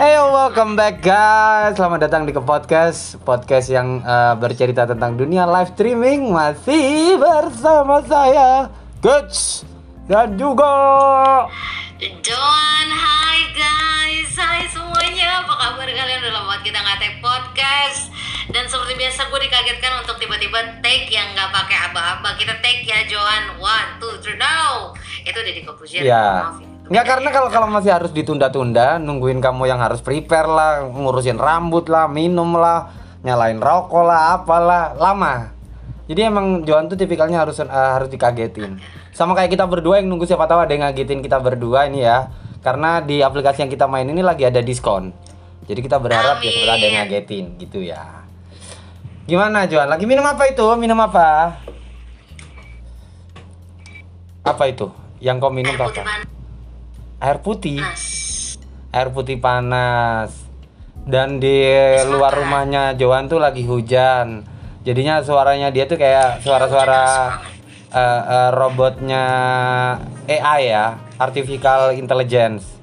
Hey, welcome back guys. Selamat datang di ke podcast podcast yang uh, bercerita tentang dunia live streaming. Masih bersama saya Guts dan juga Don, hai guys, hai semuanya, apa kabar kalian? Udah lama kita nggak take podcast. Dan seperti biasa gue dikagetkan untuk tiba-tiba take yang nggak pakai aba-aba. Kita take ya Joan, one, two, three, now itu udah di conclusion, ya. maaf ya. Nggak karena kalau kalau masih harus ditunda-tunda, nungguin kamu yang harus prepare lah, ngurusin rambut lah, minum lah, nyalain rokok lah, apalah, lama. Jadi emang Joan tuh tipikalnya harus uh, harus dikagetin. Sama kayak kita berdua yang nunggu siapa tahu ada yang ngagetin kita berdua ini ya. Karena di aplikasi yang kita main ini lagi ada diskon. Jadi kita berharap ya Amin. sebenarnya ada yang ngagetin gitu ya. Gimana Joan? Lagi minum apa itu? Minum apa? Apa itu? Yang kau minum apa? Air putih. Air putih panas. Dan di luar rumahnya Joan tuh lagi hujan. Jadinya suaranya dia tuh kayak suara-suara eh, eh, robotnya AI ya, artificial intelligence.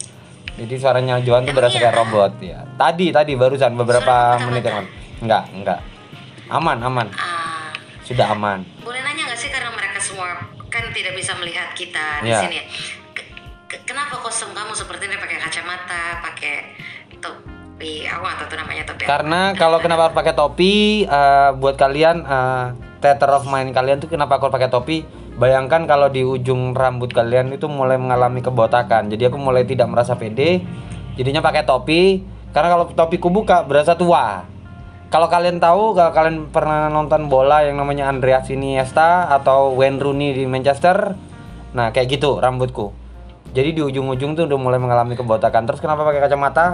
Jadi suaranya Joan tuh berasa kayak robot ya. Tadi tadi barusan beberapa menit yang lalu. Enggak, enggak. Aman, aman. Ah, Sudah aman. boleh nanya nggak sih karena mereka semua kan tidak bisa melihat kita di Ya. sini ya. Ke- ke- kenapa kostum kamu seperti ini pakai kacamata, pakai topi, aku nggak tahu namanya topi. Karena kalau kenapa harus pakai topi eh, buat kalian eh, theater of mind kalian tuh kenapa aku pakai topi? Bayangkan kalau di ujung rambut kalian itu mulai mengalami kebotakan. Jadi aku mulai tidak merasa pede. Jadinya pakai topi. Karena kalau topiku buka berasa tua. Kalau kalian tahu, kalau kalian pernah nonton bola yang namanya Andreas Iniesta atau Wayne Rooney di Manchester, nah kayak gitu rambutku. Jadi di ujung-ujung tuh udah mulai mengalami kebotakan. Terus kenapa pakai kacamata?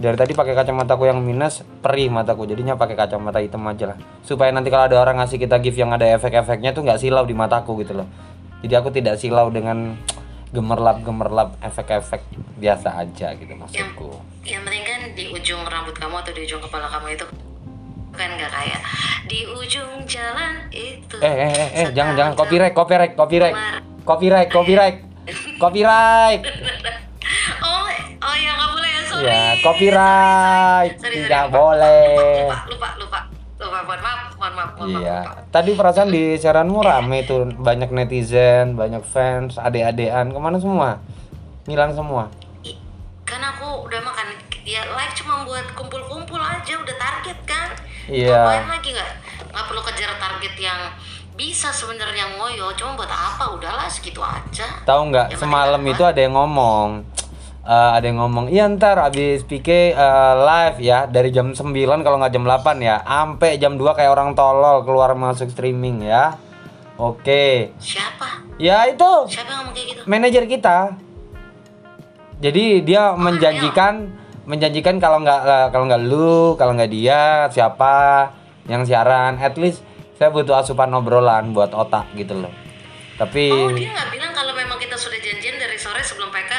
Dari tadi pakai kacamataku yang minus, perih mataku. Jadinya pakai kacamata hitam aja lah. Supaya nanti kalau ada orang ngasih kita gift yang ada efek-efeknya tuh nggak silau di mataku gitu loh. Jadi aku tidak silau dengan gemerlap-gemerlap efek-efek biasa aja gitu yang maksudku. yang penting kan di ujung rambut kamu atau di ujung kepala kamu itu kan nggak kayak di ujung jalan itu Eh eh eh, eh jangan jangan copyright copyright copyright copyright copyright copyright. Oh oh ya nggak boleh ya sorry. Ya copyright. Sorry, sorry, tidak lupa, boleh lupa lupa. Lupa lupa. Mohon maaf mohon maaf mohon maaf iya lupa. tadi perasaan di siaranmu rame tuh banyak netizen banyak fans adek-adean ke mana semua? Ngilang semua? Kan aku udah makan. Ya live cuma buat kumpul-kumpul aja udah target kan? Iya. ngapain lagi nggak? Nggak perlu kejar target yang bisa sebenarnya ngoyo cuma buat apa? Udahlah segitu aja. Tahu nggak? Semalam itu ada yang ngomong eh, ada yang ngomong iya ntar abis PK eh, live ya dari jam 9 kalau nggak jam 8 ya sampai jam 2 kayak orang tolol keluar masuk streaming ya. Oke. Siapa? Ya itu siapa yang ngomong kayak gitu? manajer kita. Jadi dia menjanjikan menjanjikan kalau nggak eh, kalau nggak lu kalau nggak dia siapa yang siaran. At least saya butuh asupan obrolan buat otak gitu loh tapi Oh dia nggak bilang kalau memang kita sudah janjian dari sore sebelum PK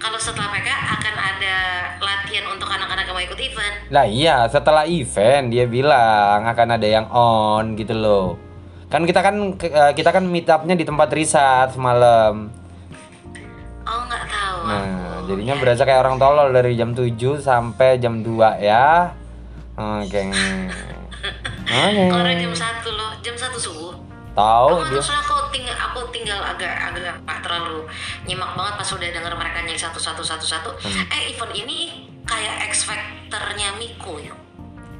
kalau setelah PK akan ada latihan untuk anak-anak yang mau ikut event. Lah iya, setelah event dia bilang akan ada yang on gitu loh. Kan kita kan eh, kita kan meet up-nya di tempat riset semalam. Oh nggak tahu. Nah, jadinya berasa kayak orang tolol dari jam 7 sampai jam 2 ya. Oke. Oke. Orang jam satu loh, jam satu subuh. Tahu Oh, dia. terus aku tinggal aku tinggal agak agak nggak terlalu nyimak banget pas udah denger mereka nyanyi satu satu satu satu. Hmm. Eh event ini kayak X Factor-nya Miko ya.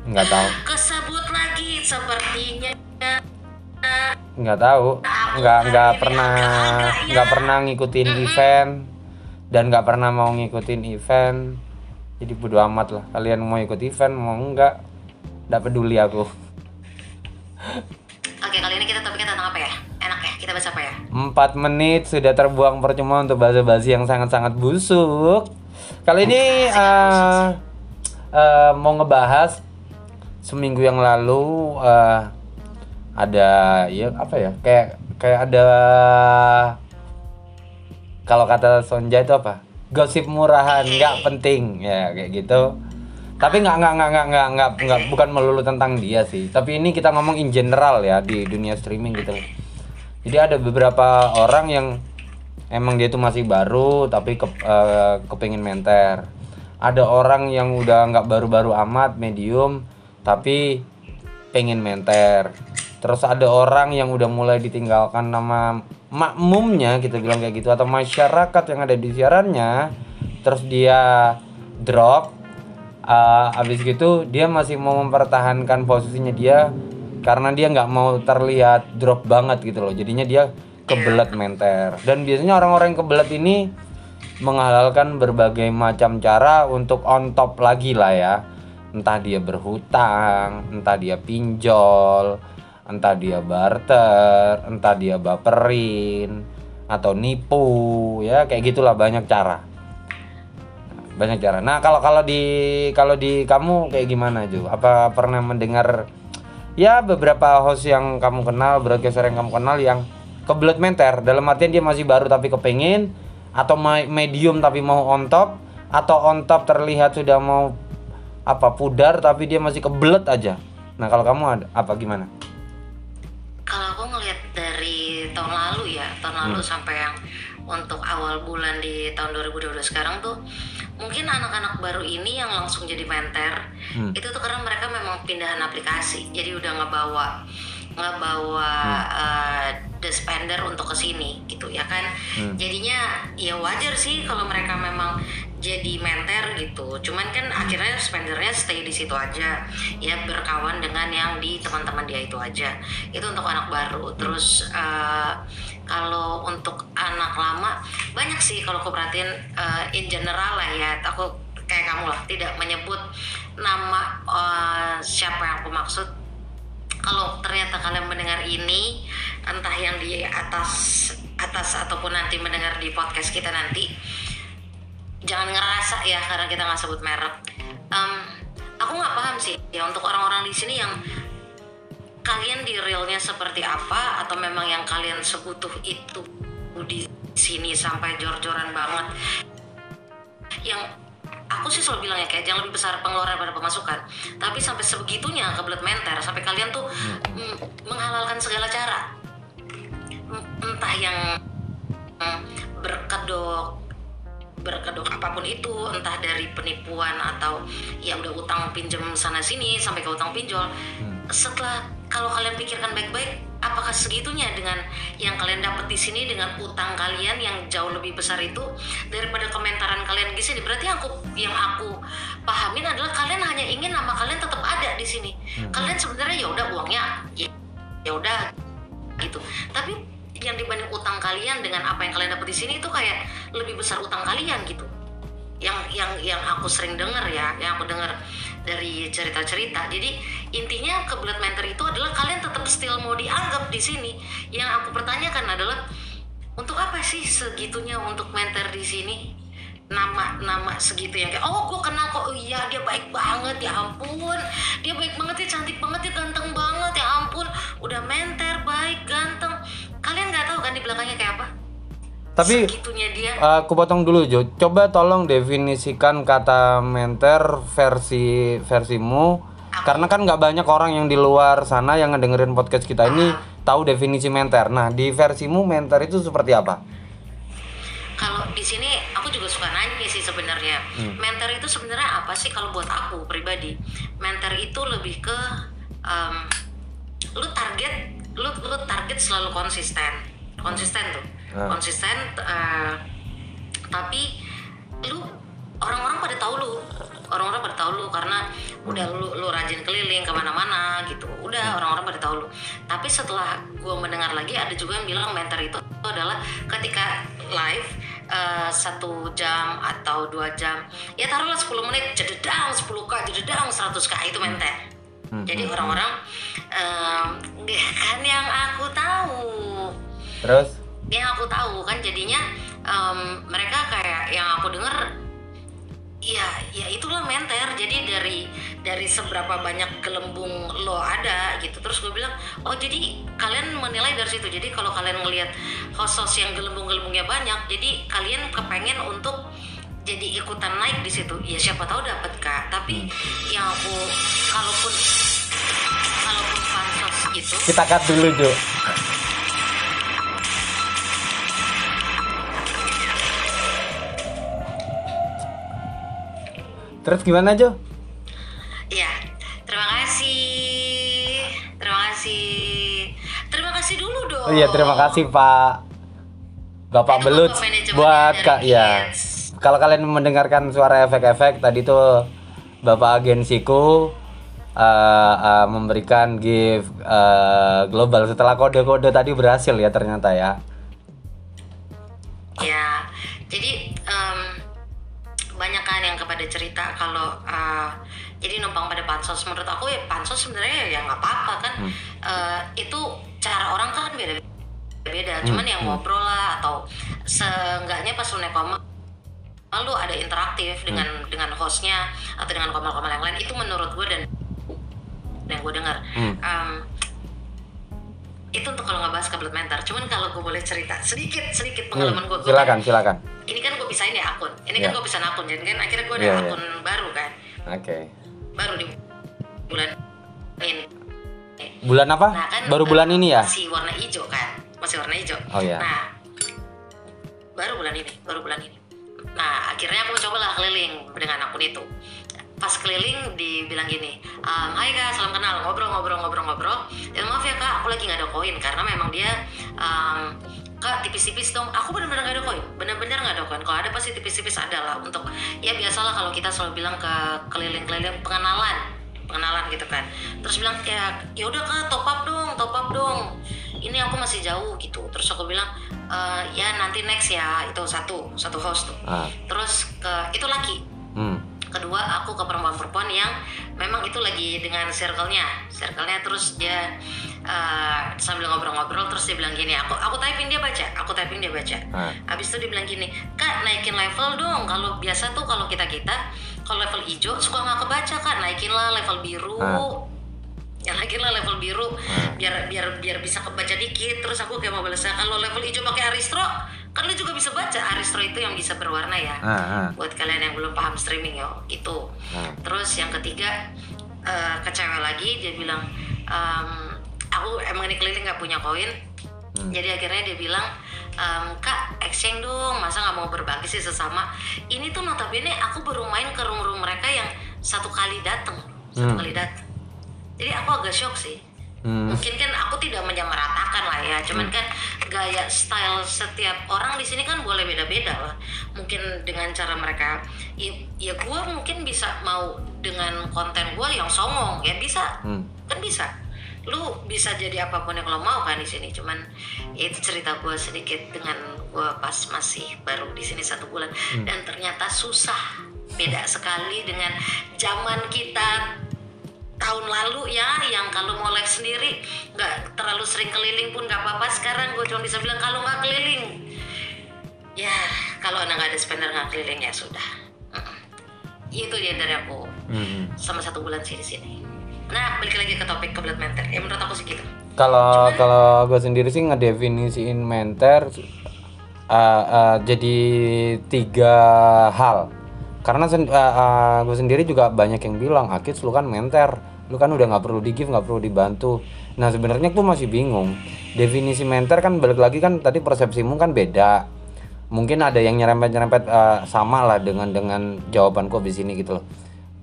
Nggak tahu. Kesebut lagi sepertinya. Nggak tahu. Nggak nggak pernah nggak pernah ngikutin event dan nggak pernah mau ngikutin event. Jadi bodo amat lah. Kalian mau ikut event mau enggak? Nggak peduli aku. Oke kali ini kita topiknya tentang apa ya? Enak ya? Kita bahas apa ya? 4 menit sudah terbuang percuma untuk basa-basi yang sangat-sangat busuk. Kali ini eh, eh, mau ngebahas seminggu yang lalu eh, ada ya apa ya kayak kayak ada kalau kata Sonja itu apa gosip murahan nggak penting ya kayak gitu tapi nggak nggak nggak nggak nggak nggak nggak bukan melulu tentang dia sih. Tapi ini kita ngomong in general ya di dunia streaming gitu. Jadi ada beberapa orang yang emang dia itu masih baru tapi ke, eh, kepingin menter. Ada orang yang udah nggak baru-baru amat medium tapi pengen menter. Terus ada orang yang udah mulai ditinggalkan nama makmumnya kita bilang kayak gitu atau masyarakat yang ada di siarannya. Terus dia drop uh, habis gitu dia masih mau mempertahankan posisinya dia karena dia nggak mau terlihat drop banget gitu loh. Jadinya dia kebelet menter dan biasanya orang-orang yang kebelet ini menghalalkan berbagai macam cara untuk on top lagi lah ya. Entah dia berhutang entah dia pinjol entah dia barter entah dia baperin atau nipu ya kayak gitulah banyak cara banyak cara nah kalau kalau di kalau di kamu kayak gimana Jo apa pernah mendengar ya beberapa host yang kamu kenal broadcaster yang kamu kenal yang kebelet menter dalam artian dia masih baru tapi kepengen atau medium tapi mau on top atau on top terlihat sudah mau apa pudar tapi dia masih kebelet aja? Nah kalau kamu ada apa gimana? Kalau aku ngelihat dari tahun lalu ya tahun lalu sampai yang untuk awal bulan di tahun 2022 sekarang tuh mungkin anak-anak baru ini yang langsung jadi menter Hmm. itu tuh karena mereka memang pindahan aplikasi jadi udah ngebawa ngebawa uh, the spender untuk ke sini gitu ya kan? Hmm. jadinya ya wajar sih kalau mereka memang jadi menter gitu. Cuman kan akhirnya spendernya stay di situ aja. Ya berkawan dengan yang di teman-teman dia itu aja. Itu untuk anak baru. Terus uh, kalau untuk anak lama banyak sih kalau aku perhatiin uh, in general lah ya. Aku kayak kamu lah tidak menyebut nama uh, siapa yang aku maksud. Kalau ternyata kalian mendengar ini entah yang di atas atas ataupun nanti mendengar di podcast kita nanti jangan ngerasa ya karena kita nggak sebut merek. Em, aku nggak paham sih ya untuk orang-orang di sini yang kalian di realnya seperti apa? Atau memang yang kalian sebutuh itu di sini sampai jor-joran banget? Yang aku sih selalu bilang ya kayak jangan lebih besar pengeluaran pada pemasukan. Tapi sampai sebegitunya kebelet menter sampai kalian tuh mm, menghalalkan segala cara. Entah yang mm, berkedok berkedok apa pun itu entah dari penipuan atau ya udah utang pinjam sana sini sampai ke utang pinjol. Setelah kalau kalian pikirkan baik-baik apakah segitunya dengan yang kalian dapat di sini dengan utang kalian yang jauh lebih besar itu? Daripada komentaran kalian di sini berarti yang aku yang aku pahamin adalah kalian hanya ingin nama kalian tetap ada di sini. Kalian sebenarnya ya udah uangnya ya ya udah gitu. Tapi yang dibanding utang kalian dengan apa yang kalian dapat di sini itu kayak lebih besar utang kalian gitu yang yang yang aku sering dengar ya yang aku dengar dari cerita-cerita. Jadi intinya kebelet mentor itu adalah kalian tetap still mau dianggap di sini. Yang aku pertanyakan adalah untuk apa sih segitunya untuk mentor di sini? Nama nama segitu yang kayak oh gue kenal kok. Oh, iya dia baik banget ya ampun. Dia baik banget ya cantik banget ya ganteng banget ya ampun. Udah menter baik ganteng. Kalian nggak tahu kan di belakangnya kayak apa tapi dia. aku potong dulu Jo. Coba tolong definisikan kata menter versi versimu. Karena kan nggak banyak orang yang di luar sana yang ngedengerin podcast kita ini tahu definisi menter. Nah di versimu menter itu seperti apa? Kalau di sini aku juga suka nanya sih sebenarnya. Mentor itu sebenarnya apa sih kalau buat aku pribadi? Mentor itu lebih ke em, lu target lu lu target selalu konsisten. Konsisten tuh Ah. konsisten eh, tapi lu orang-orang pada tahu lu. Orang-orang pada tahu lu karena udah lu lu rajin keliling ke mana-mana gitu. Udah orang-orang pada tahu lu. Tapi setelah gue mendengar lagi ada juga yang bilang mentor itu adalah ketika live eh, satu jam atau dua jam ya taruhlah 10 menit jededang 10k jededang 100k itu mentor. Jadi orang-orang em, kan yang aku tahu. Terus yang aku tahu kan jadinya em, mereka kayak yang aku dengar ya ya itulah menter. Jadi dari dari seberapa banyak gelembung lo ada gitu terus gue bilang oh jadi kalian menilai dari situ. Jadi kalau kalian ngelihat host yang gelembung-gelembungnya banyak jadi kalian kepengen untuk jadi ikutan naik di situ. Ya siapa tahu dapat kak. Tapi yang aku kalaupun kalaupun pansos gitu kita cut dulu Jo Terus gimana Jo? Iya, terima kasih. Terima kasih. Terima kasih dulu dong. Oh iya terima kasih Pak Bapak Itu Belut buat kak ya. Kalau kalian mendengarkan suara efek-efek tadi tuh Bapak agensiku eh, eh, memberikan gift eh, global setelah kode-kode tadi berhasil ya ternyata ya. Ya, jadi banyak kan yang kepada cerita kalau eh, jadi numpang pada pansos menurut aku ya pansos sebenarnya ya nggak apa-apa kan. Eh, itu cara orang kan beda beda cuman yang ngobrol lah atau seenggaknya pas lu naik koma lu ada interaktif dengan dengan hostnya atau dengan komal-komal yang lain. Itu menurut gue dan yang gue dengar. Hmm. Em, itu untuk kalau nggak bahas kabel mentor cuman kalau gue boleh cerita sedikit sedikit pengalaman gue Hmm, silakan silakan. ini kan gue pisahin ya akun ini kan Iya. gue pisahin akun jadi kan akhirnya gue ada Iya, iya. akun baru kan Oke. baru di bulan ini Bulan apa? nah kan Baru bulan ini ya? masih warna hijau kan masih warna hijau Oh, iya. nah baru bulan ini baru bulan ini nah akhirnya aku coba lah keliling dengan akun itu pas keliling dibilang gini "Em, Hai kak salam kenal. Ngobrol ngobrol ngobrol ngobrol. Dan maaf ya kak aku lagi nggak ada koin. Karena memang dia em, kak tipis-tipis dong. Aku benar-benar nggak ada koin. Benar-benar nggak ada koin. Kalau ada pasti tipis-tipis ada lah untuk ya biasalah kalau kita selalu bilang ke keliling-keliling pengenalan. Pengenalan gitu kan. Terus bilang kayak ya udah kak top up dong top up dong. Ini aku masih jauh gitu. Terus aku bilang "Eh, ya nanti next ya. Itu satu satu host tuh. Ah. terus ke itu laki. Hmm. Kedua aku ke perempuan-perempuan yang memang itu lagi dengan circle-nya. Circle-nya terus dia eh, sambil ngobrol-ngobrol terus dia bilang gini aku aku typing dia baca. Aku typing dia baca. Ah. habis itu dia bilang gini kak naikin level dong. Kalau biasa tuh kalau kita kita kalau level hijau suka nggak kebaca kak? Naikin lah level biru. Ah. ya naikin lah level biru. Biar biar biar bisa kebaca dikit. Terus aku kayak mau balasnya kalau level hijau pakai aristro kan lu juga bisa baca aristro itu yang bisa berwarna ya. Ah, ah. buat kalian yang belum paham streaming yo itu Hmm. terus yang ketiga eh, ke cewek lagi dia bilang "Em, aku emang ini keliling nggak punya koin. Jadi akhirnya dia bilang "Em, kak exchange dong masa nggak mau berbagi sih sesama? Ini tuh notabene aku baru main ke room-room mereka yang satu kali datang satu Hmm. kali datang jadi aku agak shock sih Hmm. mungkin kan aku tidak menyamaratakan lah ya cuman kan gaya style setiap orang di sini kan boleh beda-beda lah. Mungkin dengan cara mereka ya, ya gue mungkin bisa mau dengan konten gue yang songong ya bisa. Hmm. kan bisa. Lu bisa jadi apa pun yang lo mau kan di sini cuman ya itu cerita gue sedikit dengan gue pas masih baru di sini satu bulan. Dan ternyata susah beda sekali dengan zaman kita tahun lalu ya yang kalau mau live sendiri nggak terlalu sering keliling pun nggak apa-apa. Sekarang gue cuma bisa bilang kalau nggak keliling. Ya kalau anda nggak ada spender nggak keliling ya sudah. Itu ya dari aku. Hmm. sama satu bulan sih di sini. Nah balik lagi ke topik kebelet menter. Ya menurut aku sih gitu. Kalau kalau gue sendiri sih ngedefinisiin mentor uh, uh, jadi tiga hal. Karena sen, gue sendiri juga banyak yang bilang, Akis lu kan mentor, lu kan udah nggak perlu di give, nggak perlu dibantu. Nah sebenarnya gue masih bingung. Definisi mentor kan balik lagi kan tadi persepsimu kan beda. Mungkin ada yang nyerempet-nyerempet uh, sama lah dengan dengan jawabanku di sini gitu loh.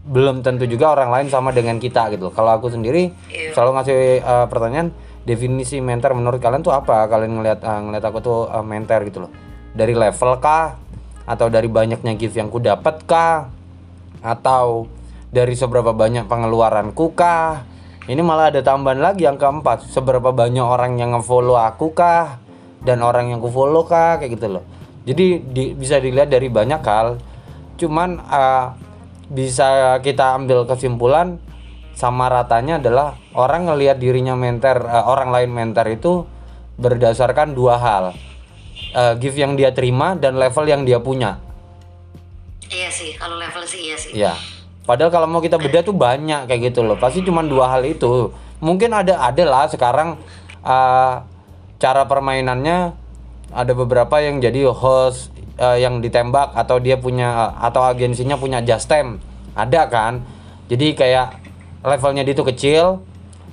Belum tentu juga orang lain sama dengan kita gitu loh. Kalau aku sendiri Iya. selalu ngasih uh, pertanyaan definisi mentor menurut kalian tuh apa kalian ngelihat uh, ngelihat aku tuh uh, mentor gitu loh dari level kah atau dari banyaknya gift yang ku dapat kah atau dari seberapa banyak pengeluaranku kah? Ini malah ada tambahan lagi yang keempat. Seberapa banyak orang yang ngefollow aku kah? Dan orang yang ku follow kah? Kayak gitu loh. Jadi di- bisa dilihat dari banyak hal. Cuman uh, bisa kita ambil kesimpulan sama ratanya adalah orang ngelihat dirinya mentor eh, orang lain mentor itu berdasarkan dua hal Eh, gift yang dia terima dan level yang dia punya. Iya sih kalau level sih iya sih. Ya padahal kalau mau kita beda tuh banyak kayak gitu loh. Pasti cuma dua hal itu. Mungkin ada ada lah sekarang eh, cara permainannya ada beberapa yang jadi host eh, yang ditembak atau dia punya atau agensinya punya just time ada kan? Jadi kayak levelnya dia itu kecil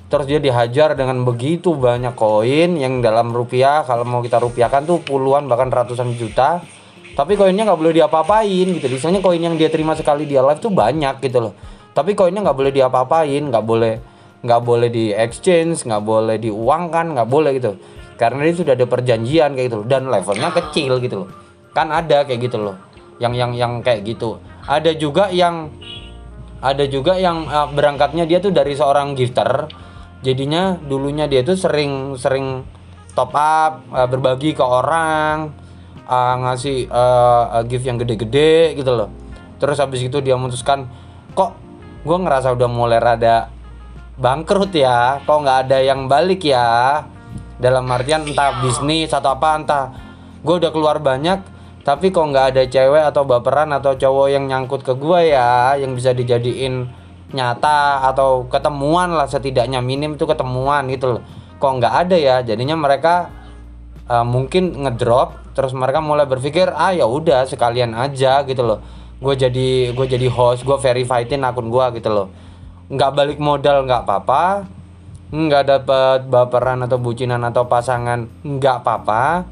terus dia dihajar dengan begitu banyak koin yang dalam rupiah kalau mau kita rupiahkan tuh puluhan bahkan ratusan juta. Tapi koinnya nggak boleh diapa-apain gitu. Misalnya koin yang dia terima sekali dia live tuh banyak gitu loh. Tapi koinnya nggak boleh diapa-apain nggak boleh nggak boleh di exchange nggak boleh diuangkan nggak boleh gitu. Karena dia sudah ada perjanjian kayak gitu loh. Dan levelnya kecil gitu loh. Kan ada kayak gitu loh. Yang yang yang kayak gitu. Ada juga yang ada juga yang uh, berangkatnya dia tuh dari seorang gifter jadinya dulunya dia tuh sering sering top up uh, berbagi ke orang uh, ngasih uh, gift yang gede-gede gitu loh. Terus habis itu dia memutuskan kok gue ngerasa udah mulai rada bangkrut ya? Kok nggak ada yang balik ya? Dalam artian entah bisnis atau apa entah gue udah keluar banyak tapi kok nggak ada cewek atau baperan atau cowok yang nyangkut ke gue ya yang bisa dijadiin nyata atau ketemuan lah setidaknya minim itu ketemuan gitu loh. Kok nggak ada ya? Jadinya mereka uh, mungkin ngedrop terus mereka mulai berpikir ah ya udah sekalian aja gitu loh. Gue jadi gue jadi host gue verifyin akun gue gitu loh. Nggak balik modal nggak apa-apa. Nggak dapet baperan atau bucinan atau pasangan nggak apa-apa.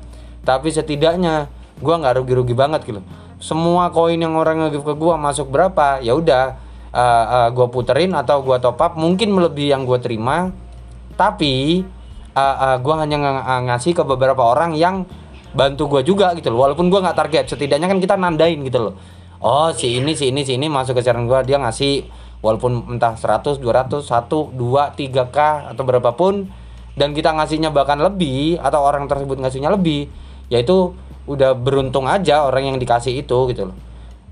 Tapi setidaknya gue nggak rugi-rugi banget gitu semua koin yang orang nge-give ke gue masuk berapa? Ya udah uh, uh, gue puterin atau gue top up mungkin melebihi yang gue terima. Tapi uh, uh, gue hanya ng ngasih ke beberapa orang yang bantu gue juga gitu loh. Walaupun gue nggak target setidaknya kan kita nandain gitu loh. Oh si ini si ini si ini masuk ke channel gue dia ngasih walaupun entah 100 200 1 2 3k atau berapapun dan kita ngasihnya bahkan lebih atau orang tersebut ngasihnya lebih yaitu udah beruntung aja orang yang dikasih itu gitu loh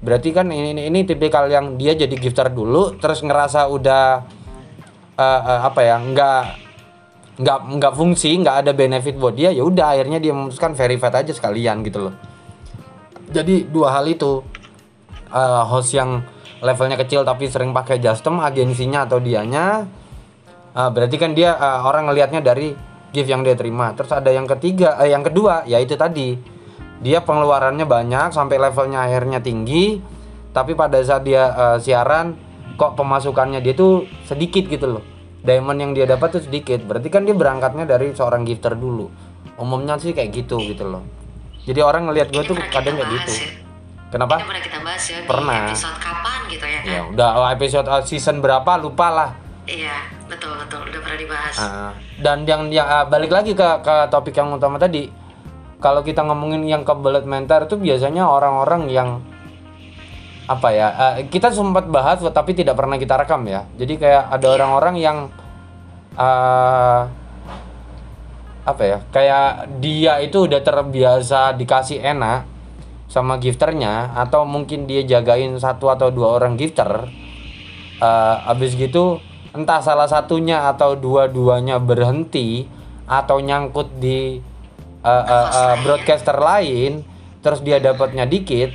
berarti kan ini ini, ini tipikal yang dia jadi gifter dulu terus ngerasa udah uh, uh, apa ya nggak nggak nggak fungsi nggak ada benefit buat dia ya udah akhirnya dia memutuskan verified aja sekalian gitu loh. Jadi dua hal itu uh, host yang levelnya kecil tapi sering pakai custom agensinya atau dianya uh, berarti kan dia uh, orang ngelihatnya dari gift yang dia terima. Terus ada yang ketiga uh, yang kedua ya itu tadi dia pengeluarannya banyak sampai levelnya akhirnya tinggi tapi pada saat dia uh, siaran kok pemasukannya dia tuh sedikit gitu loh. Diamond yang dia dapat tuh sedikit. Berarti kan dia berangkatnya dari seorang gifter dulu. Umumnya sih kayak gitu gitu loh. Jadi orang ngelihat gue tuh kadang kayak gitu. ya. kenapa? Ini pernah kita bahas ya Pernah. di episode kapan gitu ya kan? ya udah oh, episode uh, season berapa? Lupa lah. Iya, betul betul. Udah pernah dibahas. Ah, dan yang yang ah, balik lagi ke ke topik yang utama tadi kalau kita ngomongin yang kebelet mental itu biasanya orang-orang yang apa ya ah, kita sempat bahas tapi tidak pernah kita rekam ya. Jadi kayak ada orang-orang yang ah, apa ya kayak dia itu udah terbiasa dikasih enak sama gifternya atau mungkin dia jagain satu atau dua orang gifter eh abis gitu entah salah satunya atau dua-duanya berhenti atau nyangkut di eh, eh, eh, broadcaster lain terus dia dapatnya dikit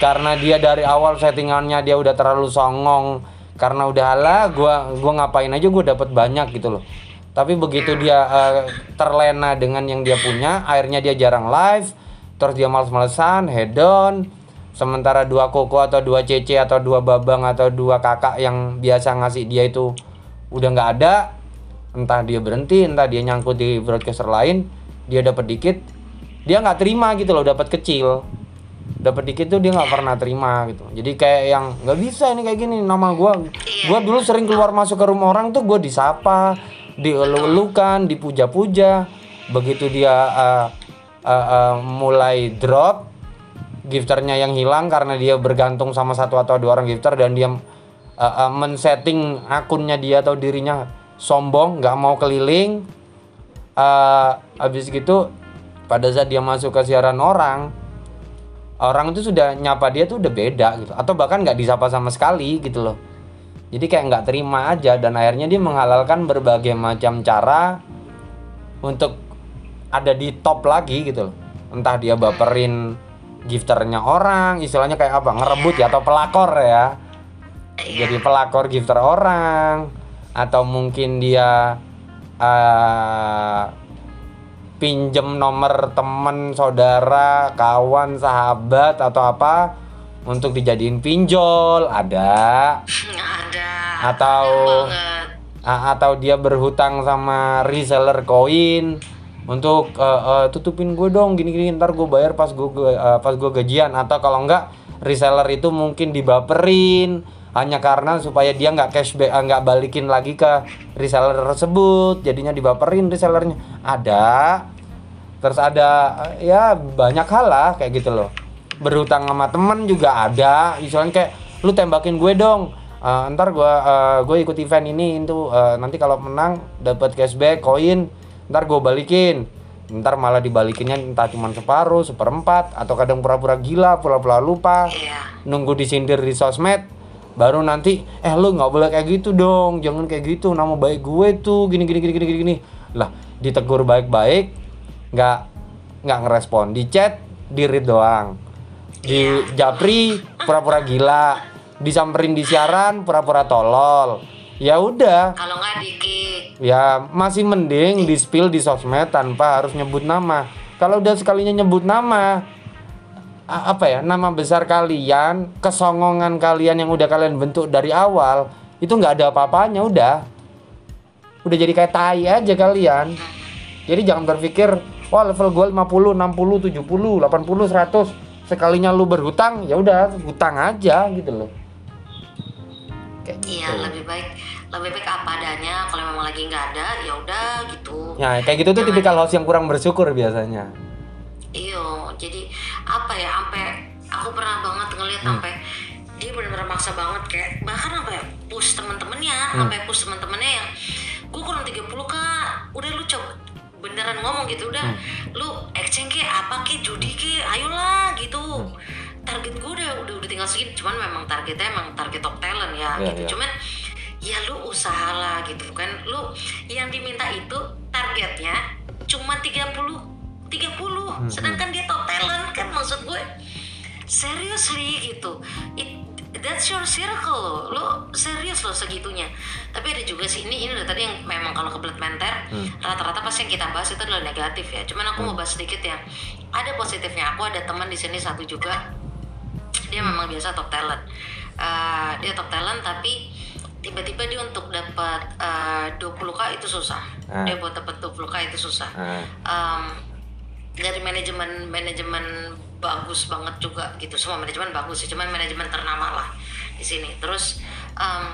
karena dia dari awal settingannya dia udah terlalu songong karena udah lah gua gua ngapain aja gue dapat banyak gitu loh. Tapi begitu dia eh, terlena dengan yang dia punya akhirnya dia jarang live terus dia males-malesan head on. Sementara dua koko atau dua cece atau dua babang atau dua kakak yang biasa ngasih dia itu udah nggak ada entah dia berhenti entah dia nyangkut di broadcaster lain dia dapat dikit dia nggak terima gitu loh dapat kecil. Dapat dikit tuh dia nggak pernah terima gitu. Jadi kayak yang nggak bisa ini kayak gini nama gua gua dulu sering keluar masuk ke rumah orang tuh gua disapa dielu-elukan dipuja-puja. Begitu dia uh, uh, uh, mulai drop gifternya yang hilang karena dia bergantung sama satu atau dua orang gifter dan dia uh, uh, men-setting akunnya dia atau dirinya sombong nggak mau keliling uh, habis gitu pada saat dia masuk ke siaran orang orang itu sudah nyapa dia tuh udah beda gitu. Atau bahkan nggak disapa sama sekali gitu loh. Jadi kayak nggak terima aja dan akhirnya dia menghalalkan berbagai macam cara untuk ada di top lagi gitu loh. Entah dia baperin gifternya orang istilahnya kayak apa ngerebut ya atau pelakor ya. Jadi pelakor gifter orang atau mungkin dia uh, pinjem nomor temen saudara kawan sahabat atau apa untuk dijadiin pinjol ada. Ada. atau a- atau dia berhutang sama reseller koin untuk eh, eh, tutupin gue dong gini-gini ntar gue bayar pas gue pas gue gajian. Atau kalau enggak reseller itu mungkin dibaperin hanya karena supaya dia nggak cashback eh, nggak balikin lagi ke reseller tersebut. Jadinya dibaperin resellernya. Ada terus ada eh, ya banyak hal lah kayak gitu loh. Berhutang sama temen juga ada. Misalnya kayak lu tembakin gue dong. Eh, ntar gue eh, gue ikut event ini itu eh, nanti kalau menang dapat cashback koin ntar gue balikin. Ntar malah dibalikinnya entah cuma separuh seperempat atau kadang pura-pura gila pura-pura lupa. Iya. nunggu disindir di sosmed baru nanti eh lu nggak boleh kayak gitu dong jangan kayak gitu nama baik gue tuh gini gini gini gini gini, gini. lah ditegur baik-baik nggak nggak ngerespon. Di chat di read doang. Di japri pura-pura gila. Disamperin di siaran pura-pura tolol. Ya udah. Kalau nggak ya masih mending di spill di sosmed tanpa harus nyebut nama. Kalau udah sekalinya nyebut nama apa ya nama besar kalian kesongongan kalian yang udah kalian bentuk dari awal itu nggak ada apa-apanya udah udah jadi kayak tai aja kalian jadi jangan berpikir wah level gue 50 60 70 80 100 sekalinya lu berhutang ya udah hutang aja gitu loh kayak Iya, gitu. lebih baik lebih baik apa adanya. Kalau memang lagi nggak ada, ya udah gitu. Ya, kayak gitu tuh tipikal host yang kurang bersyukur biasanya. Iyo, jadi apa ya? Sampai aku pernah banget ngeliat Hmm. sampai dia benar-benar maksa banget kayak bahkan sampai push temen-temennya, Hmm. sampai push temen-temennya yang gue kurang 30 kak, udah lu coba beneran ngomong gitu udah Hmm. lu exchange ke apa ke judi ke ayolah gitu Hmm. target gue udah udah udah tinggal segini cuman memang targetnya emang target top talent ya Iya, gitu iya. cuman ya lu usahalah gitu kan lu yang diminta itu targetnya cuma 30 30 Hmm, sedangkan dia top talent kan maksud gue. Seriously gitu. It, that's your circle lo lo serius lo segitunya. Tapi ada juga sih ini ini udah tadi yang memang kalau kebelet menter Hmm. rata-rata pasti yang kita bahas itu adalah negatif ya. Cuman aku mau bahas sedikit ya. Ada positifnya aku ada teman di sini satu juga. Dia memang biasa top talent. Eh, dia top talent tapi tiba-tiba dia untuk dapat eh, 20k itu susah. Ah. dia buat dapat 20k itu susah. Nah, Em, dari manajemen manajemen bagus banget juga gitu. Semua manajemen bagus sih cuman manajemen ternama lah di sini. Terus em,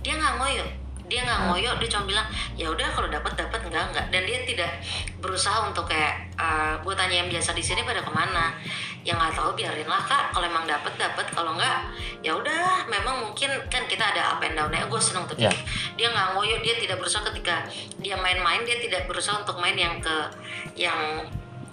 dia nggak ngoyo. Dia nggak ngoyo dia cuma bilang ya udah kalau dapat dapat enggak enggak dan dia tidak berusaha untuk kayak eh, gue tanya yang biasa di sini pada ke mana? Yang nggak tahu biarin lah kak. Kalau emang dapat dapat kalau enggak ya udah. Memang mungkin kan kita ada up and down gue seneng tuh Ya. dia nggak ngoyo dia tidak berusaha ketika dia main-main dia tidak berusaha untuk main yang ke yang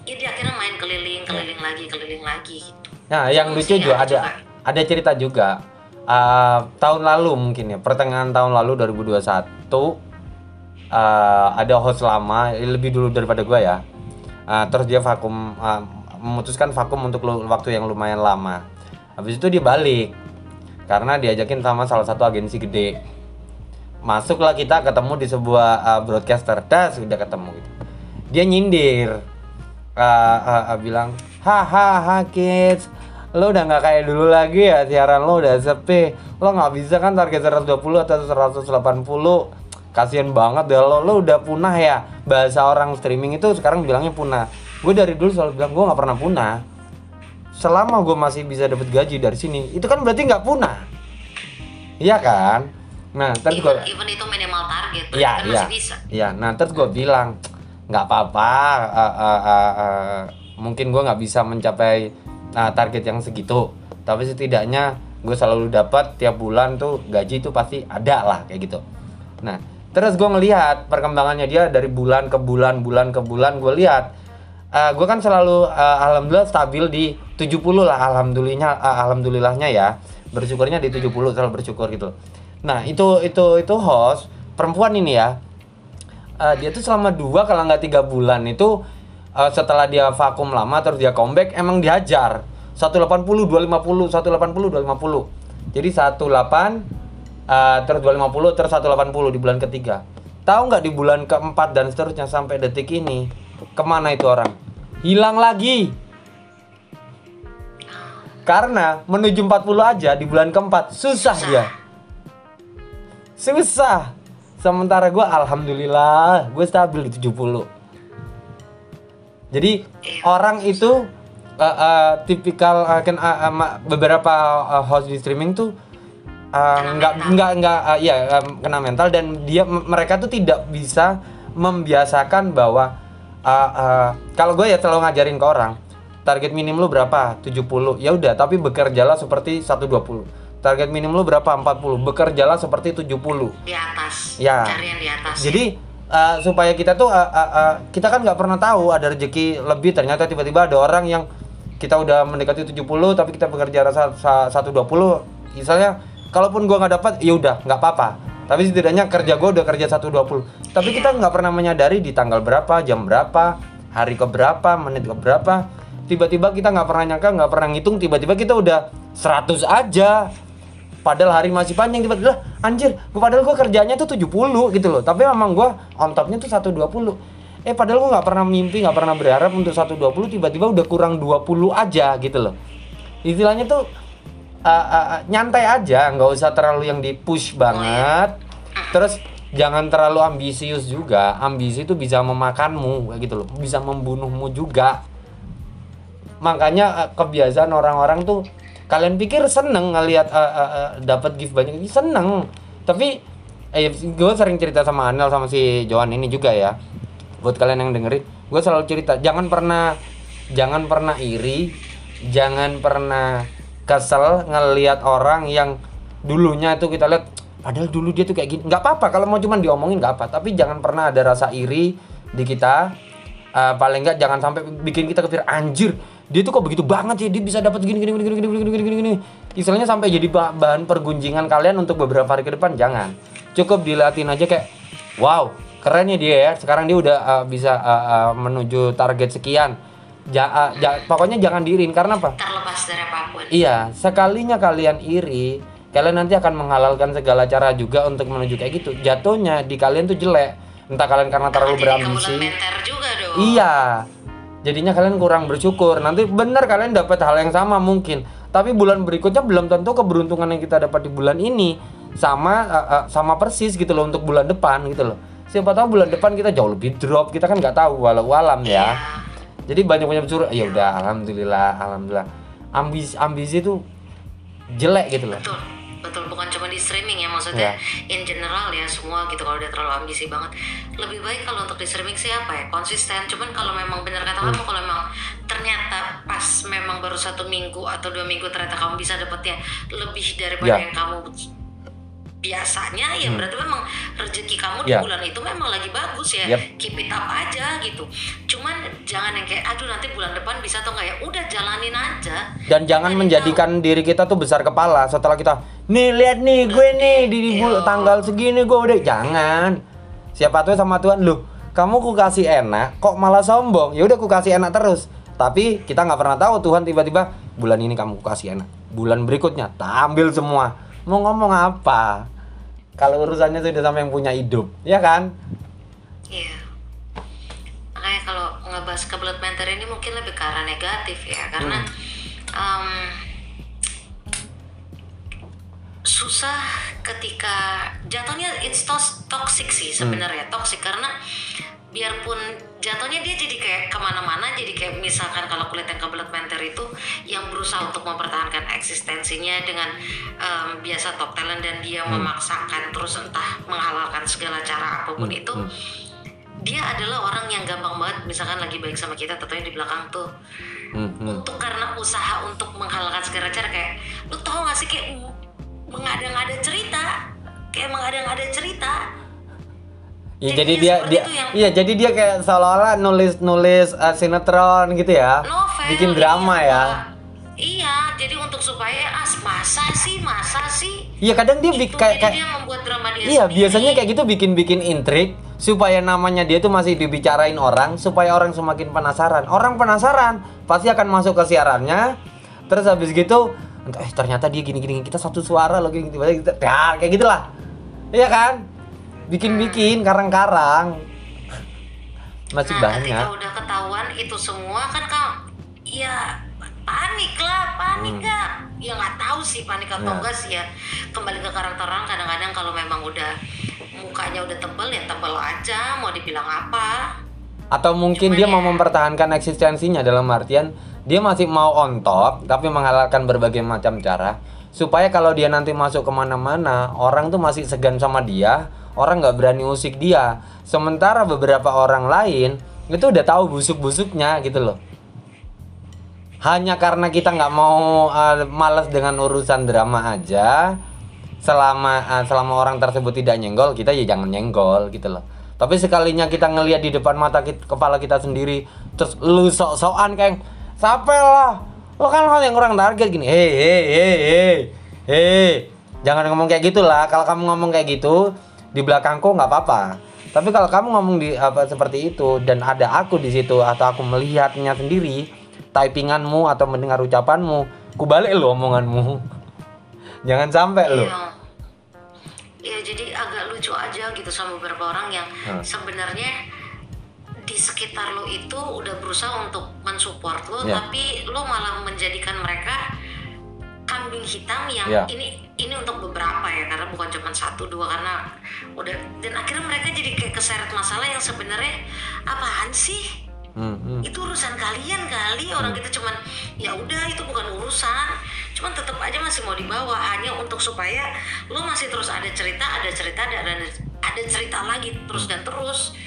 ya dia akhirnya main keliling keliling lagi keliling lagi gitu Nah, yang Terus lucu ya, juga ada ada ada cerita juga. Uh, tahun lalu mungkin ya, pertengahan tahun lalu 2021 uh, ada host lama lebih dulu daripada gua ya. Uh, terus dia vakum uh, memutuskan vakum untuk lu- waktu yang lumayan lama. Habis itu dia balik karena diajakin sama salah satu agensi gede. Masuklah kita ketemu di sebuah uh, broadcaster, das sudah ketemu gitu. Dia nyindir uh, uh, uh, bilang hahaha kids. Lo udah nggak kayak dulu lagi ya? Siaran lo udah sepi. Lo nggak bisa kan target 120 atau 180 kasian banget deh lo. Lo udah punah ya? Bahasa orang streaming itu sekarang bilangnya punah. Gue dari dulu selalu bilang gue nggak pernah punah. Selama gue masih bisa dapat gaji dari sini itu kan berarti nggak punah. Iya kan? Nah terus gue even, itu minimal target Iya, kan iya. masih bisa. Iya, nah terus gue bilang nggak apa-apa, eh, eh, eh, eh, mungkin gue nggak bisa mencapai nah, target yang segitu, tapi setidaknya gue selalu dapat tiap bulan tuh gaji itu pasti ada lah kayak gitu. Nah, terus gue ngelihat perkembangannya dia dari bulan ke bulan, bulan ke bulan, gue lihat gue kan selalu eh, alhamdulillah stabil di 70 lah alhamdulillahnya eh, alhamdulillahnya ya. Bersyukurnya di 70 selalu bersyukur gitu. Nah itu itu itu host perempuan ini ya Eh, dia tuh selama dua kalau nggak tiga bulan itu eh, setelah dia vakum lama terus dia comeback emang dihajar. 180 250 180 250 jadi 18 eh, terus 250 terus 180 di bulan ketiga. Tahu nggak di bulan keempat dan seterusnya sampai detik ini ke mana itu orang? Hilang lagi. Karena menuju 40 aja di bulan keempat susah dia. Susah sementara gue alhamdulillah gue stabil di 70 Jadi orang itu uh, uh, tipikal uh, kan uh, uh, beberapa uh, host di streaming tuh uh, nggak nggak nggak uh, ya um, kena mental dan dia mereka tuh tidak bisa membiasakan bahwa uh, uh, kalau gue ya selalu ngajarin ke orang target minim lu berapa? 70 ya udah tapi bekerjalah seperti 120 target minim lu berapa? 40 bekerjalah seperti 70 di atas. Ya. cari yang di atas jadi uh, supaya kita tuh uh, uh, uh, kita kan nggak pernah tahu ada rezeki lebih. Ternyata tiba-tiba ada orang yang kita udah mendekati 70 tapi kita bekerja rasa sa- 120 misalnya kalaupun gua nggak dapat ya udah nggak apa-apa. Tapi setidaknya kerja gua udah kerja 120 tapi kita nggak pernah menyadari di tanggal berapa jam berapa hari ke berapa menit ke berapa tiba-tiba kita nggak pernah nyangka nggak pernah ngitung tiba-tiba kita udah 100 aja padahal hari masih panjang tiba-tiba "Lah, anjir gua padahal gua kerjanya tuh 70 gitu loh. Tapi memang gua on topnya tuh 120 eh padahal gua nggak pernah mimpi nggak pernah berharap untuk 120 tiba-tiba udah kurang 20 aja gitu loh. Istilahnya tuh uh, uh, uh, nyantai aja nggak usah terlalu yang di push banget. Terus jangan terlalu ambisius juga. Ambisi itu bisa memakanmu gitu loh. Bisa membunuhmu juga. Makanya eh, kebiasaan orang-orang tuh kalian pikir seneng ngelihat eh, eh, eh, dapat gift banyak. Ini seneng. Tapi eh gue sering cerita sama Anel sama si Johan ini juga ya. Buat kalian yang dengerin gue selalu cerita jangan pernah jangan pernah iri jangan pernah kesel ngelihat orang yang dulunya itu kita lihat padahal dulu dia tuh kayak gini. Nggak apa-apa kalau mau cuman diomongin nggak apa. Tapi jangan pernah ada rasa iri di kita. Eh, paling nggak jangan sampai bikin kita kepikir anjir dia tuh kok begitu banget ya dia bisa dapat gini gini gini gini gini gini gini gini. Istilahnya sampai jadi ba- bahan pergunjingan kalian untuk beberapa hari ke depan? Jangan. Cukup dilatih aja kayak wow keren ya dia ya. Sekarang dia udah eh, bisa eh, eh, menuju target sekian. Ja, eh, ja- pokoknya jangan diirin karena apa? Terlepas dari apa pun. Iya, sekalinya kalian iri, kalian nanti akan menghalalkan segala cara juga untuk menuju kayak gitu. Jatuhnya di kalian tuh jelek. Entah kalian karena terlalu berambisi. juga dong. Iya. Jadinya kalian kurang bersyukur. Nanti benar kalian dapat hal yang sama mungkin. Tapi bulan berikutnya belum tentu keberuntungan yang kita dapat di bulan ini sama eh, eh, sama persis gitu loh untuk bulan depan gitu loh. Siapa tahu bulan depan kita jauh lebih drop. Kita kan nggak tahu walau alam ya. Jadi banyak banyak curhat. Ya udah, alhamdulillah, alhamdulillah. Ambisi ambisi itu jelek gitu loh. betul betul bukan cuma di streaming ya maksudnya Iya. in general ya semua gitu kalau udah terlalu ambisi banget lebih baik kalau untuk di streaming sih apa ya konsisten cuman kalau memang benar kata Hmm. kamu kalau memang ternyata pas memang baru satu minggu atau dua minggu ternyata kamu bisa dapetnya lebih daripada Ya. yang kamu biasanya ya berarti memang rezeki kamu di Ya. bulan itu memang lagi bagus ya Yep. keep it up aja gitu cuman jangan yang kayak aduh nanti bulan depan bisa atau enggak ya udah jalanin aja Dan jangan menjadikan diri kita tuh besar kepala setelah kita nih lihat nih gue nih di, bul- tanggal segini gue udah jangan. Siapa tuh sama Tuhan lu, kamu ku kasih enak kok malah sombong. Ya udah ku kasih enak terus. Tapi kita nggak pernah tahu Tuhan tiba-tiba bulan ini kamu ku kasih enak. Bulan berikutnya tak ambil semua. Mau ngomong apa? Kalau urusannya sudah sama yang punya hidup, ya kan? Iya. Makanya kalau ngebahas kebelet mentor ini mungkin lebih ke arah negatif ya, karena em, susah ketika jatuhnya it's toxic sih sebenarnya toxic karena biarpun jatuhnya dia jadi kayak ke mana-mana jadi kayak misalkan kalau kulit yang kebelet mentor itu yang berusaha untuk mempertahankan eksistensinya dengan em, biasa top talent dan dia memaksakan terus entah menghalalkan segala cara apa pun itu dia adalah orang yang gampang banget misalkan lagi baik sama kita tentunya di belakang tuh. Hmm, hmm. untuk karena usaha untuk menghalalkan segala cara kayak lu tau gak sih kayak mengada-ngada cerita? Kayak mengada-ngada cerita Ya, Jadi jadi dia dia yang- iya jadi dia kayak seolah-olah nulis nulis uh, sinetron gitu ya. novel Bikin drama iya. ya. iya jadi untuk supaya ah masa sih masa sih Iya kadang dia itu bik- kayak, kayak dia membuat drama dia Iya, sendiri. biasanya kayak gitu bikin-bikin intrik supaya namanya dia tuh masih dibicarain orang, supaya orang semakin penasaran. Orang penasaran, pasti akan masuk ke siarannya. Terus habis gitu, eh ternyata dia gini-gini, kita satu suara loh gini gitu, gitu. Ya, kayak gitulah. Iya kan? Bikin-bikin karang-karang. Masih nah, banyak. ketika udah ketahuan itu semua kan kamu ya panik lah panik nggak ya nggak tahu sih panik atau Hmm. Ya. enggak sih ya kembali ke karakter orang kadang-kadang kalau memang udah mukanya udah tebel ya tebel aja mau dibilang apa atau mungkin dia mau mempertahankan eksistensinya dalam artian dia masih mau on top tapi menghalalkan berbagai macam cara supaya kalau dia nanti masuk ke mana-mana orang tuh masih segan sama dia orang nggak berani usik dia. Sementara beberapa orang lain itu udah tahu busuk-busuknya gitu loh. Hanya karena kita nggak mau uh, malas dengan urusan drama aja selama uh, selama orang tersebut tidak nyenggol kita ya jangan nyenggol gitu loh. Tapi sekalinya kita ngelihat di depan mata kita, kepala kita sendiri terus lu sok-sokan kayak sampai lah lo kan hal yang kurang target gini. Hei hei hei hei hei. Jangan ngomong kayak gitulah. Kalau kamu ngomong kayak gitu di belakangku nggak apa-apa. Tapi kalau kamu ngomong di apa seperti itu dan ada aku di situ atau aku melihatnya sendiri typinganmu atau mendengar ucapanmu ku balik lo omonganmu. Jangan sampai lo Iya. Iya, jadi agak lucu aja gitu sama beberapa orang yang Hmm. sebenarnya di sekitar lo itu udah berusaha untuk mensupport lo, Iya. tapi lo malah menjadikan mereka kambing hitam yang Iya. ini ini untuk beberapa ya karena bukan cuma satu dua karena udah dan akhirnya mereka jadi kayak keseret masalah yang sebenarnya apaan sih Hmm, hmm. itu urusan kalian kali orang kita cuman ya udah itu bukan urusan cuman tetap aja masih mau dibawa hanya untuk supaya lo masih terus ada cerita ada cerita ada ada, ada cerita lagi terus dan terus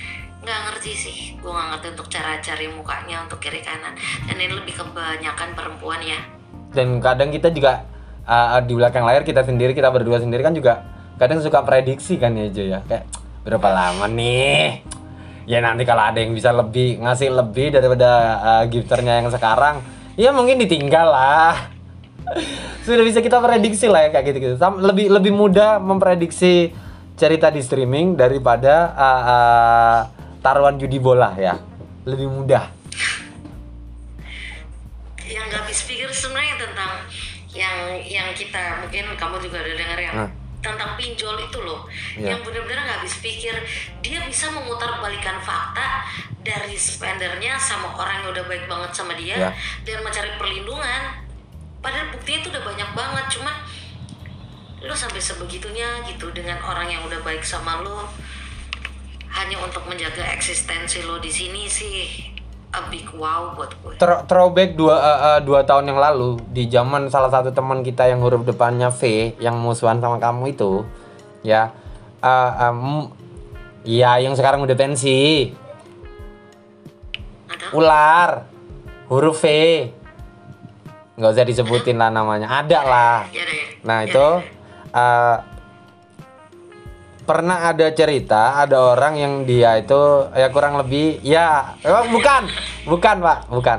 nggak ngerti sih. Gue nggak ngerti untuk cara cari mukanya untuk kiri kanan. Dan ini lebih kebanyakan perempuan ya. Dan kadang kita juga uh, di belakang layar kita sendiri kita berdua sendiri kan juga kadang suka prediksi kan ya Jo ya. Kayak berapa lama nih? Ya nanti kalau ada yang bisa lebih ngasih lebih daripada uh, gifternya yang sekarang ya mungkin ditinggal lah. Sudah bisa kita prediksi lah ya kayak gitu gitu lebih lebih mudah memprediksi cerita di streaming daripada uh, uh, taruhan judi bola ya lebih mudah yang nggak habis pikir sebenarnya tentang yang yang kita mungkin kamu juga udah dengar yang Hah. tentang pinjol itu loh Iya. yang benar-benar nggak habis pikir dia bisa memutar balikan fakta dari spendernya sama orang yang udah baik banget sama dia Iya. dan mencari perlindungan padahal buktinya itu udah banyak banget cuman lo sampai sebegitunya gitu dengan orang yang udah baik sama lo hanya untuk menjaga eksistensi lo di sini sih a big wow buat gue. Throw- throwback dua uh, uh, dua tahun yang lalu di zaman salah satu teman kita yang huruf depannya V yang musuhan sama kamu itu ya uh, um, ya yang sekarang udah pensi. Ada ular huruf V. Nggak usah disebutin lah namanya. Ada lah. Ya deh Nah Ya itu uh, pernah ada cerita ada orang yang dia itu ya kurang lebih ya eh, bukan bukan pak bukan.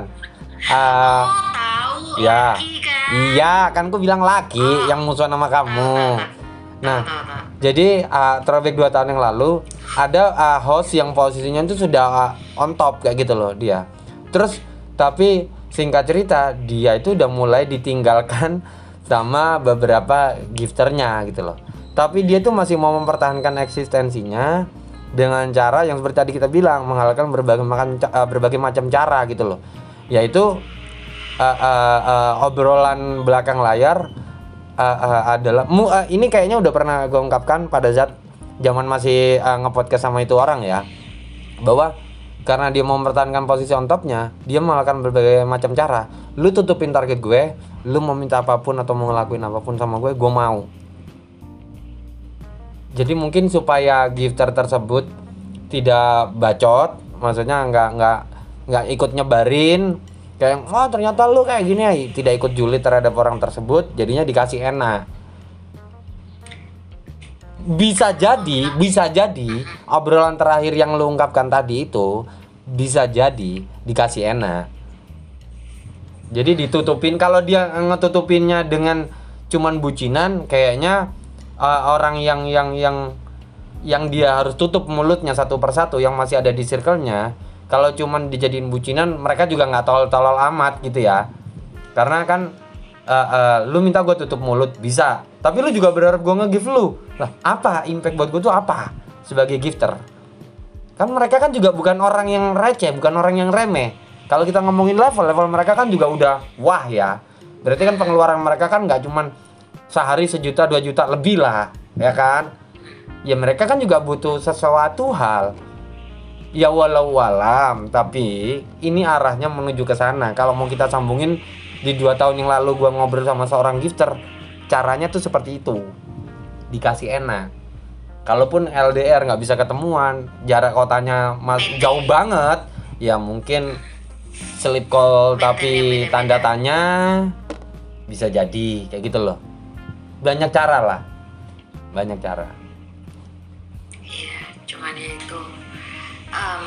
Uh, oh tahu ya laki kan iya kan aku bilang laki yang musuhan sama kamu. Nah jadi uh, throwback dua tahun yang lalu ada uh, host yang posisinya itu sudah uh, on top kayak gitu loh dia. Terus tapi singkat cerita dia itu udah mulai ditinggalkan sama beberapa gifternya gitu loh tapi dia tuh masih mau mempertahankan eksistensinya dengan cara yang seperti tadi kita bilang menghalalkan berbagai macam uh, berbagai macam cara gitu loh. Yaitu uh, uh, uh, obrolan belakang layar uh, uh, adalah mu, uh, ini kayaknya udah pernah gue ungkapkan pada saat zaman masih uh, ngepodcast sama itu orang ya. Bahwa karena dia mau mempertahankan posisi on topnya dia melakukan berbagai macam cara. Lu tutupin target gue lu mau minta apa pun atau mau ngelakuin apa pun sama gue gue mau jadi mungkin supaya gifter tersebut tidak bacot maksudnya nggak nggak nggak ikut nyebarin kayak oh ternyata lu kayak gini ya tidak ikut julid terhadap orang tersebut jadinya dikasih enak. Bisa jadi bisa jadi obrolan terakhir yang lu ungkapkan tadi itu bisa jadi dikasih enak. Jadi ditutupin kalau dia ngetutupinnya dengan cuman bucinan kayaknya uh, orang yang yang yang yang dia harus tutup mulutnya satu persatu yang masih ada di circle-nya kalau cuman dijadiin bucinan mereka juga nggak tolol-tolol amat gitu ya. Karena kan uh, uh, lu minta gue tutup mulut bisa. Tapi lu juga berharap gue nge-give lu. Lah apa? Impact buat gue tuh apa? Sebagai gifter. Kan mereka kan juga bukan orang yang receh bukan orang yang remeh. Kalau kita ngomongin level level mereka kan juga udah wah ya. Berarti kan pengeluaran mereka kan nggak cuman sehari sejuta dua juta lebih lah ya kan ya mereka kan juga butuh sesuatu hal Ya walau walam, tapi ini arahnya menuju ke sana. Kalau mau kita sambungin di dua tahun yang lalu gua ngobrol sama seorang gifter, caranya tuh seperti itu. Dikasih enak. Kalaupun LDR nggak bisa ketemuan, jarak kotanya mas- jauh banget, ya mungkin sleep call tapi tanda tanya bisa jadi kayak gitu loh. Banyak cara lah. Banyak cara. Iya, cuman ya itu em,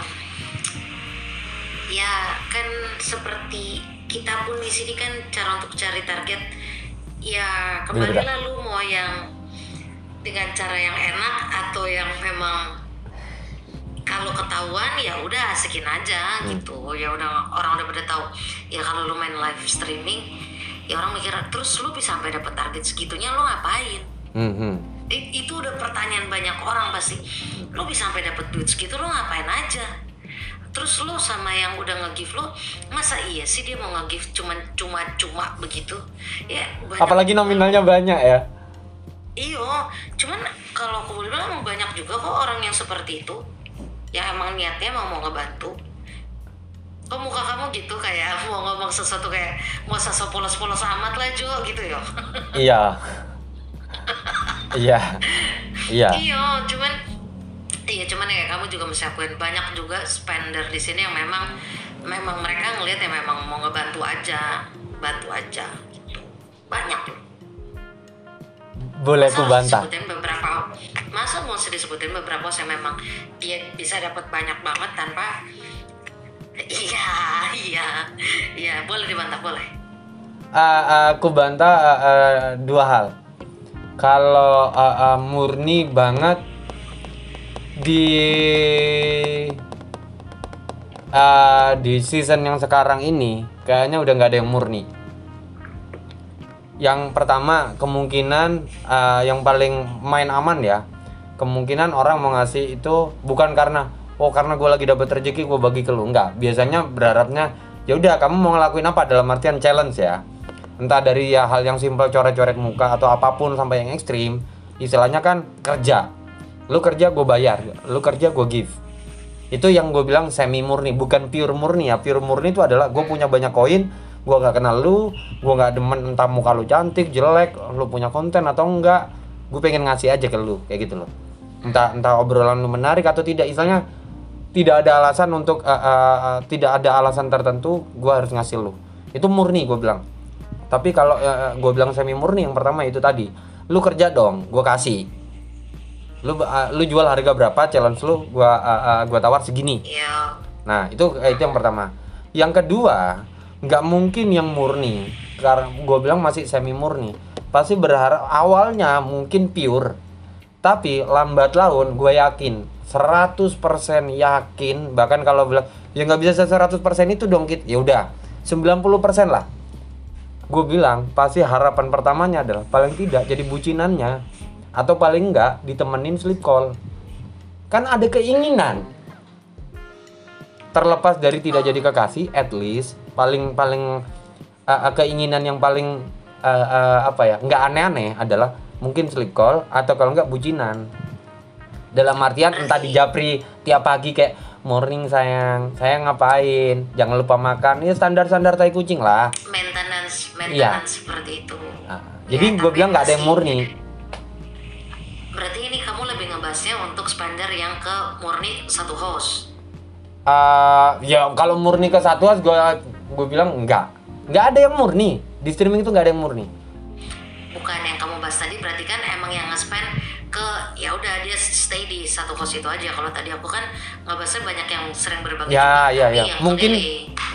ya kan seperti kita pun di sini kan cara untuk cari target ya kembali Bener-bener. lalu mau yang dengan cara yang enak atau yang memang kalau ketahuan ya udah asikin aja Hmm. gitu ya udah orang udah pada tahu ya kalau lu main live streaming ya orang mikir terus lu bisa sampai dapat target segitunya lu ngapain? Hmm, hmm. I- itu udah pertanyaan banyak orang pasti. Lo bisa sampai dapet duit segitu lo ngapain aja? Terus lo sama yang udah nge-give lo masa iya sih dia mau nge-give cuman cuma cuma begitu? Ya banyak Apalagi nominalnya banyak ya. iyo cuman kalau aku boleh bilang banyak juga kok orang yang seperti itu. Yang emang niatnya mau mau ngebantu kok muka kamu gitu kayak mau ngomong sesuatu kayak mau sosok polos-polos amat lah Jo gitu ya Iya. Iya. Iya. Iya, cuman iya cuman ya kamu juga mesti akuin banyak juga spender di sini yang memang memang mereka ngelihat ya memang mau ngebantu aja, bantu aja gitu. Banyak loh. Boleh Masa ku harus bantah. disebutin beberapa masa mau disebutin beberapa yang memang dia bisa dapat banyak banget tanpa Iya, iya, iya, boleh dibantah, boleh. Ah, aku bantah ah, ah, dua hal. Kalau ah, ah, murni banget di ah, di season yang sekarang ini kayaknya udah nggak ada yang murni. Yang pertama kemungkinan ah, yang paling main aman ya kemungkinan orang mau ngasih itu bukan karena oh karena gue lagi dapat rezeki gue bagi ke lu. Enggak biasanya berharapnya ya udah kamu mau ngelakuin apa? Dalam artian challenge ya. Entah dari ya hal yang simpel coret-coret muka atau apa pun sampai yang ekstrim istilahnya kan kerja. Lu kerja gue bayar. Lu kerja gue give. Itu yang gue bilang semi murni bukan pure murni ya. Pure murni itu adalah gue punya banyak koin gue gak kenal lu gue gak demen entah muka lu cantik jelek lu punya konten atau enggak. Gue pengen ngasih aja ke lu kayak gitu loh. Entah entah obrolan lu menarik atau tidak. Istilahnya tidak ada alasan untuk uh, uh, uh, tidak ada alasan tertentu gue harus ngasih lu. Itu murni gue bilang. Tapi kalau uh, gue bilang semi murni yang pertama itu tadi. Lu kerja dong gue kasih. Lu uh, lu jual harga berapa challenge lu gua uh, uh, gua tawar segini. Iya, nah itu eh, itu yang pertama. Yang kedua nggak mungkin yang murni. Karena gue bilang masih semi murni pasti berharap awalnya mungkin pure. Tapi lambat laun gue yakin 100% yakin bahkan kalau bilang ya nggak bisa 100% itu dong kit. Ya udah 90% lah. Gue bilang pasti harapan pertamanya adalah paling tidak jadi bucinannya atau paling enggak ditemenin sleep call. Kan ada keinginan. Terlepas dari tidak jadi kekasih at least paling paling uh, keinginan yang paling uh, uh, apa ya nggak aneh-aneh adalah mungkin sleep call atau kalau nggak bucinan dalam artian entah di japri tiap pagi kayak morning sayang. Sayang ngapain? Jangan lupa makan. Ya standar standar tai kucing lah. Maintenance, Iya. maintenance seperti itu. Nah, jadi Ya, gue bilang nggak ada yang murni. Berarti ini kamu lebih ngebahasnya untuk spender yang ke murni satu host. Eh, ya kalau murni ke satu has gue gue bilang enggak nggak ada yang murni. Di streaming itu nggak ada yang murni. Bukan yang kamu bahas tadi berarti kan emang yang nge-spend ke ya udah dia stay di satu host itu aja. Kalau tadi aku kan ngebahasnya banyak yang sering berbagi ya ya ya. mungkin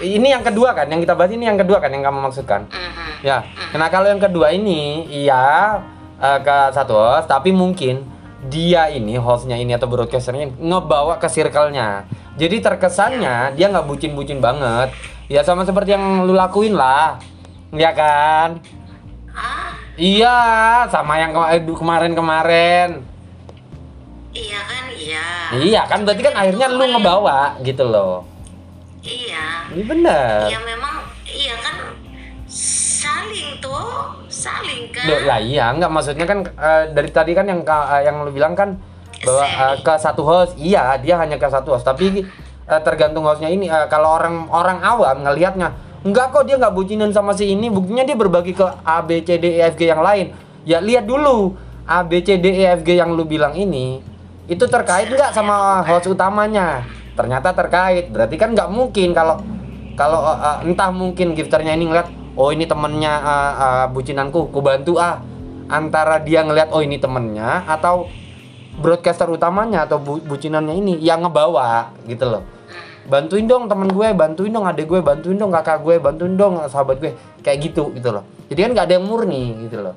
ini yang kedua kan yang kita bahas ini yang kedua kan yang kamu maksudkan? Mhm. ya. Nah kalau yang kedua ini iya eh, ke satu host tapi mungkin dia ini hostnya ini atau broadcasternya ngebawa ke circle-nya. Jadi terkesannya dia nggak bucin-bucin banget. Ya sama seperti yang lu lakuin lah. Ya kan iya sama yang eh, kemarin-kemarin. Iya kan iya. Iya kan berarti kan akhirnya lu ngebawa gitu loh. iya. Ini bener. ya memang iya kan saling tuh saling kan. Loh, lah iya nggak maksudnya kan eh, dari tadi kan yang eh, yang lu bilang kan bahwa uh, ke satu host iya dia hanya ke satu host. Tapi uh, tergantung hostnya ini uh, kalau orang orang awam ngelihatnya enggak kok dia nggak bucinin sama si ini. Buktinya dia berbagi ke A B C D E F G yang lain. Ya lihat dulu. A B C D E F G yang lu bilang ini itu terkait nggak sama host utamanya? Ternyata terkait. Berarti kan nggak mungkin kalau kalau uh, entah mungkin gifternya ini ngeliat oh ini temennya uh, uh, bucinanku ku bantu ah. Antara dia ngeliat oh ini temennya atau broadcaster utamanya atau bu- bucinannya ini yang ngebawa gitu loh bantuin dong temen gue bantuin dong adek gue bantuin dong kakak gue bantuin dong sahabat gue. Kayak gitu gitu loh. Jadi kan nggak ada yang murni gitu loh.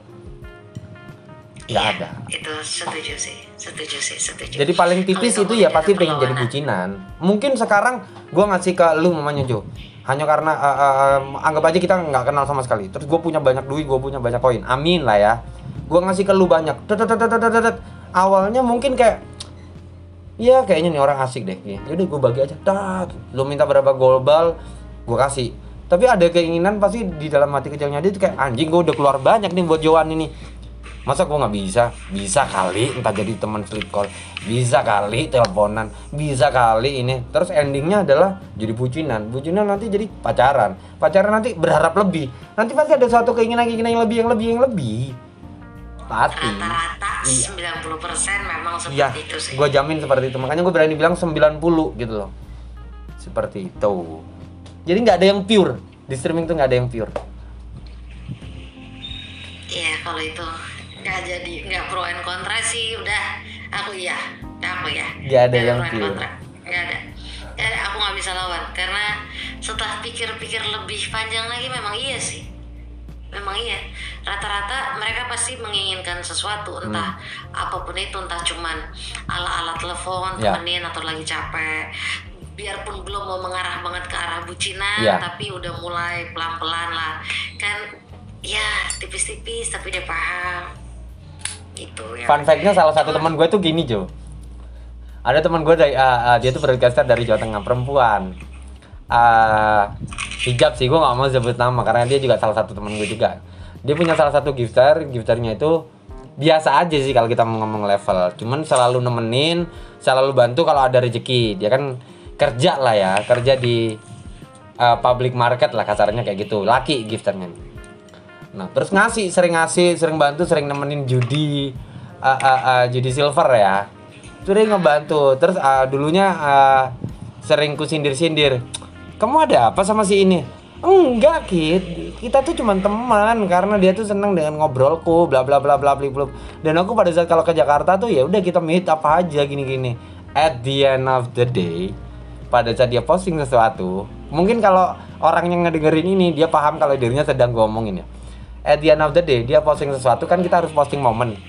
Nggak Iya, ada. itu setuju sih setuju sih setuju. Jadi paling tipis itu ya pasti pengen jadi bucinan. Mungkin sekarang gue ngasih ke lu mamanya Jo hanya karena uh, uh, anggap aja kita nggak kenal sama sekali. Terus gue punya banyak duit gue punya banyak koin. Amin lah ya. Gue ngasih ke lu banyak. Awalnya mungkin kayak Iya kayaknya nih orang asik deh. Yaudah gue bagi aja. Dat Lu minta berapa global Gue kasih. Tapi ada keinginan pasti di dalam hati kecilnya dia tuh kayak Anjing gue udah keluar banyak nih buat Joan ini. Masa gue nggak bisa? Bisa kali entah jadi teman flip call. Bisa kali teleponan. Bisa kali ini. Terus endingnya adalah jadi bucinan. Bucinan nanti jadi pacaran. Pacaran nanti berharap lebih. Nanti pasti ada suatu keinginan-keinginan yang lebih, yang lebih, yang lebih Pasti rata-rata Iya. 90% memang seperti Iya, itu sih gue jamin seperti itu. Makanya gue berani bilang 90 gitu loh. Seperti itu. Jadi nggak ada yang pure. Di streaming tuh nggak ada yang pure. Iya kalau itu nggak jadi nggak pro and kontra sih udah aku iya aku ya Nggak ada yang pro and pure. kontra nggak ada Nggak ada, aku nggak bisa lawan karena setelah pikir-pikir lebih panjang lagi memang iya sih memang iya rata-rata mereka pasti menginginkan sesuatu entah apa pun itu entah cuman ala-ala telepon Ya. temenin atau lagi capek biarpun belum mau mengarah banget ke arah bucinan Ya. tapi udah mulai pelan-pelan lah kan ya tipis-tipis tapi dia paham gitu ya Fun fact-nya salah satu teman gue tuh gini Jo. Ada teman gue dari ah, ah, dia tuh broadcaster dari Jawa Tengah perempuan. Ah, hijab sih gue nggak mau sebut nama karena dia juga salah satu teman gue juga. Dia punya salah satu gifter, gifternya itu biasa aja sih kalau kita mau ngomong level. Cuman selalu nemenin, selalu bantu kalau ada rezeki. Dia kan kerja lah ya, kerja di ah, public market lah kasarnya kayak gitu. Laki gifternya. Nah, terus ngasih, sering ngasih, sering bantu, sering nemenin judi, uh, uh, uh, judi silver ya. Sering ngebantu. Terus uh, dulunya uh, sering ku sindir-sindir. Kamu ada apa sama si ini? Enggak, Kit. Kita tuh cuman teman karena dia tuh seneng dengan ngobrolku, bla bla bla bla bla bla. Dan aku pada saat kalau ke Jakarta tuh ya udah kita meet apa aja gini-gini. At the end of the day, pada saat dia posting sesuatu, mungkin kalau orang yang ngedengerin ini dia paham kalau dirinya sedang ngomongin ya. At the end of the day dia posting sesuatu kan kita harus posting momen.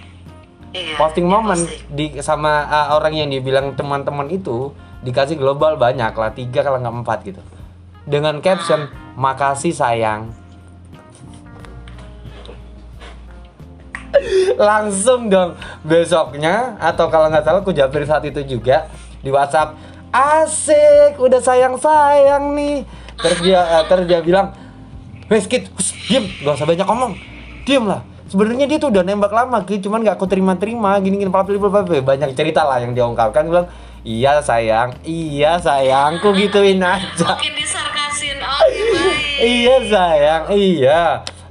Iya, Posting momen posting. di sama uh, orang yang dibilang teman-teman itu dikasih global banyak lah tiga kalau nggak empat gitu. Dengan caption makasih sayang. Langsung dong. Besoknya atau kalau nggak salah aku japri saat itu juga di WhatsApp asik udah sayang sayang nih. Terus dia eh, terus dia bilang Wes Kit, hus, diem, gak usah banyak ngomong. Diem lah. Sebenarnya dia tuh udah nembak lama Kit, cuman gak aku terima-terima. Gini-gini, papil, papil, banyak cerita lah yang dia ungkapkan. Bilang, iya sayang, iya sayangku gituin aja. Mungkin disarkasin. Oke baik. Iya sayang, iya.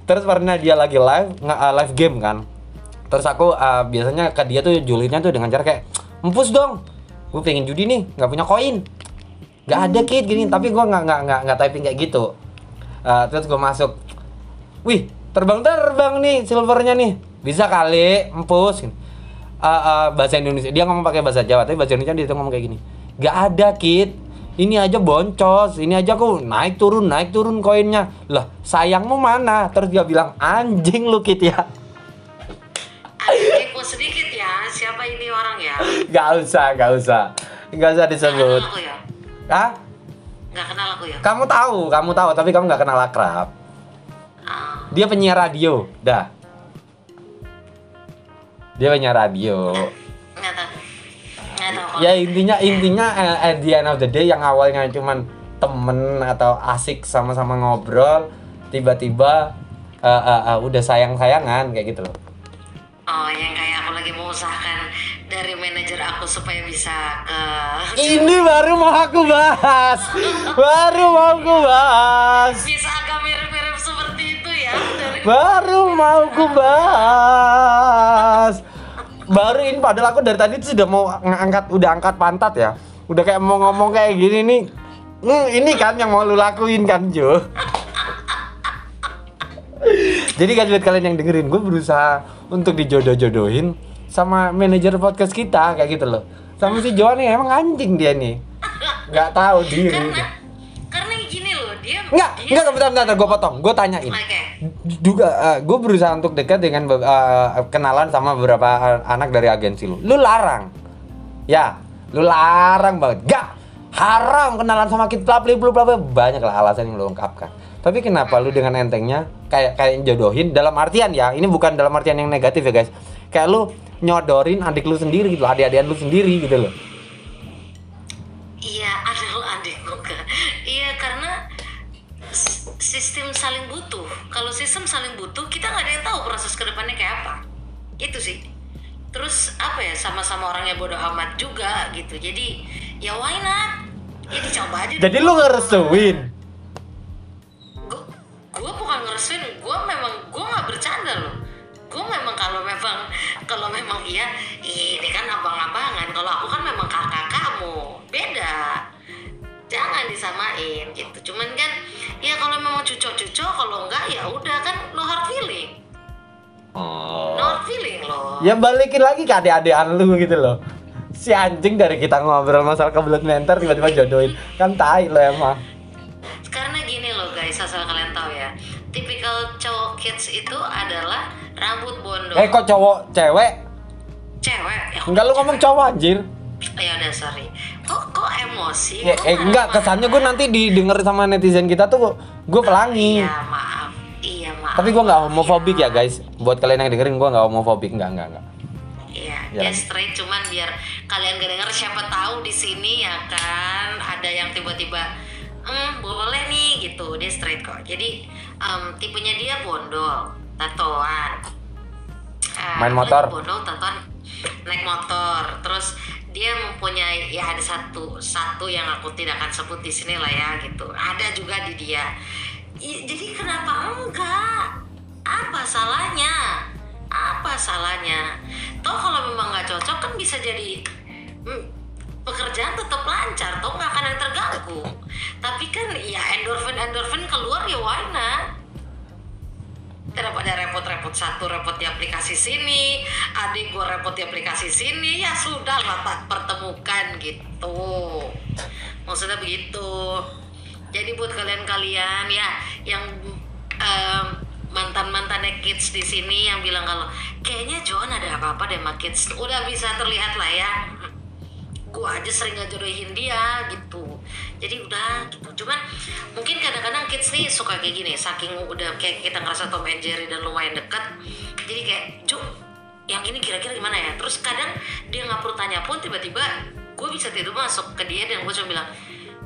Terus pernah dia lagi live, nggak uh, live game kan? Terus aku uh, biasanya ke dia tuh julidnya tuh dengan cara kayak Empus dong, gue pengen judi nih, nggak punya koin. Gak ada kit gini, tapi gue nggak nggak nggak nggak typing kayak gitu. Uh, terus gue masuk, wih terbang terbang nih silvernya nih, bisa kali empus. Gini. Uh, uh, bahasa Indonesia dia ngomong pakai bahasa Jawa, tapi bahasa Indonesia dia tuh ngomong kayak gini. Gak ada kit, ini aja boncos, ini aja aku naik turun naik turun koinnya. Lah sayangmu mana? Terus dia bilang anjing lu kit ya. kepo sedikit ya siapa ini orang ya Gak usah, gak usah, gak usah kenal disebut. aku ya Ah, nggak kenal aku ya kamu tahu, kamu tahu, tapi kamu nggak kenal akrab. Ah, Dia penyiar radio, dah. Dia penyiar radio. nggak tahu nggak tahu kalau Ya intinya intinya eh, at the end of the day yang awalnya cuman temen atau asik sama-sama ngobrol, tiba-tiba eh, eh, eh, udah sayang-sayangan kayak gitu loh. Oh, yang kayak aku lagi mengusahakan dari manajer aku supaya bisa ke Ini baru mau aku bahas. Baru mau aku bahas. bisa agak mirip-mirip Baru mau aku bahas. Baru ini padahal aku dari tadi tuh sudah mau ngangkat udah angkat pantat ya. Udah kayak mau ngomong kayak gini nih. Hmm, ini kan yang mau lu lakuin kan, Jo. Jadi kan buat kalian yang dengerin, gue berusaha untuk dijodoh-jodohin sama manajer podcast kita kayak gitu loh. Sama si Joan nih emang anjing dia nih. Nggak tahu diri. karena karena gini loh dia Enggak, dia, enggak bentar bentar, gue potong. Gue tanyain. oke juga gue berusaha untuk dekat dengan eh, kenalan sama beberapa eh, anak dari agensi lu. Lu larang. Ya, lu larang banget. Gak haram kenalan sama kita bla bla. banyak lah alasan yang lu ungkapkan. Tapi kenapa lu dengan entengnya kayak kayak jodohin dalam artian ya, ini bukan dalam artian yang negatif ya guys. Kayak lu nyodorin adik lu sendiri gitu, adik-adikan lu sendiri gitu loh. iya sistem saling butuh. Kalau sistem saling butuh kita nggak ada yang tahu proses ke depannya kayak apa. Itu sih. Terus apa ya sama-sama orangnya bodoh amat juga gitu. Jadi ya why not? Ya dicoba aja Jadi lu ngeresuin. gue bukan ngeresuin gue memang gue nggak bercanda loh. Gue memang kalau memang kalau memang iya ini kan abang-abangan. Kalau aku kan memang kakak kamu. Beda jangan disamain gitu. Cuman kan ya kalau memang cucok-cucok kalau enggak ya udah kan no hard feeling. Oh. no hard feeling loh. Ya balikin lagi ke adik-adikan lu gitu loh. Si anjing dari kita ngobrol masalah kebelet mentor tiba-tiba jodohin. Kan tai lo emang. Karena gini loh guys asal kalian tahu ya. Tipikal cowok kids itu adalah rambut bondol. Eh kok cowok cewek? cewek? Ya Enggak lu ngomong cowok anjir. Ya udah sorry kok kok emosi? Ya, Kok Eh enggak kesannya gue nanti didengar sama netizen kita tuh gue pelangi. Iya maaf. Iya maaf. Tapi gue nggak homofobik ya guys. Buat kalian yang dengerin gue nggak homofobik. Enggak enggak enggak iya Ya. dia straight cuman biar kalian gak denger siapa tahu di sini ya kan ada yang tiba-tiba hmm boleh nih gitu. Dia straight kok. Jadi em, tipenya dia bondol tatoan. Ah, Main motor. bondol tatoan naik motor. Terus dia mempunyai ya ada satu satu yang aku tidak akan sebut di sini lah ya gitu. Ada juga di dia. I- jadi kenapa enggak? Apa salahnya? Apa salahnya? Toh kalau memang nggak cocok kan bisa jadi hmm, pekerjaan tetap lancar toh nggak akan yang terganggu. Tapi kan ya endorfin endorfin keluar ya why not daripada repot-repot satu repot di aplikasi sini adik gue repot di aplikasi sini ya sudah lah tak pertemukan gitu. Maksudnya begitu. Jadi buat kalian-kalian ya yang em, mantan-mantannya kids di sini yang bilang kalau kayaknya Joan ada apa-apa deh sama kids. Udah bisa terlihat lah ya. Gue aja sering ngejodohin dia gitu jadi udah gitu. Cuman mungkin kadang-kadang kids nih suka kayak gini saking udah kayak kita ngerasa Tom and Jerry dan lumayan dekat jadi kayak Ju yang ini kira-kira gimana ya? Terus kadang dia nggak perlu tanya pun tiba-tiba gue bisa tidur masuk ke dia dan gue cuma bilang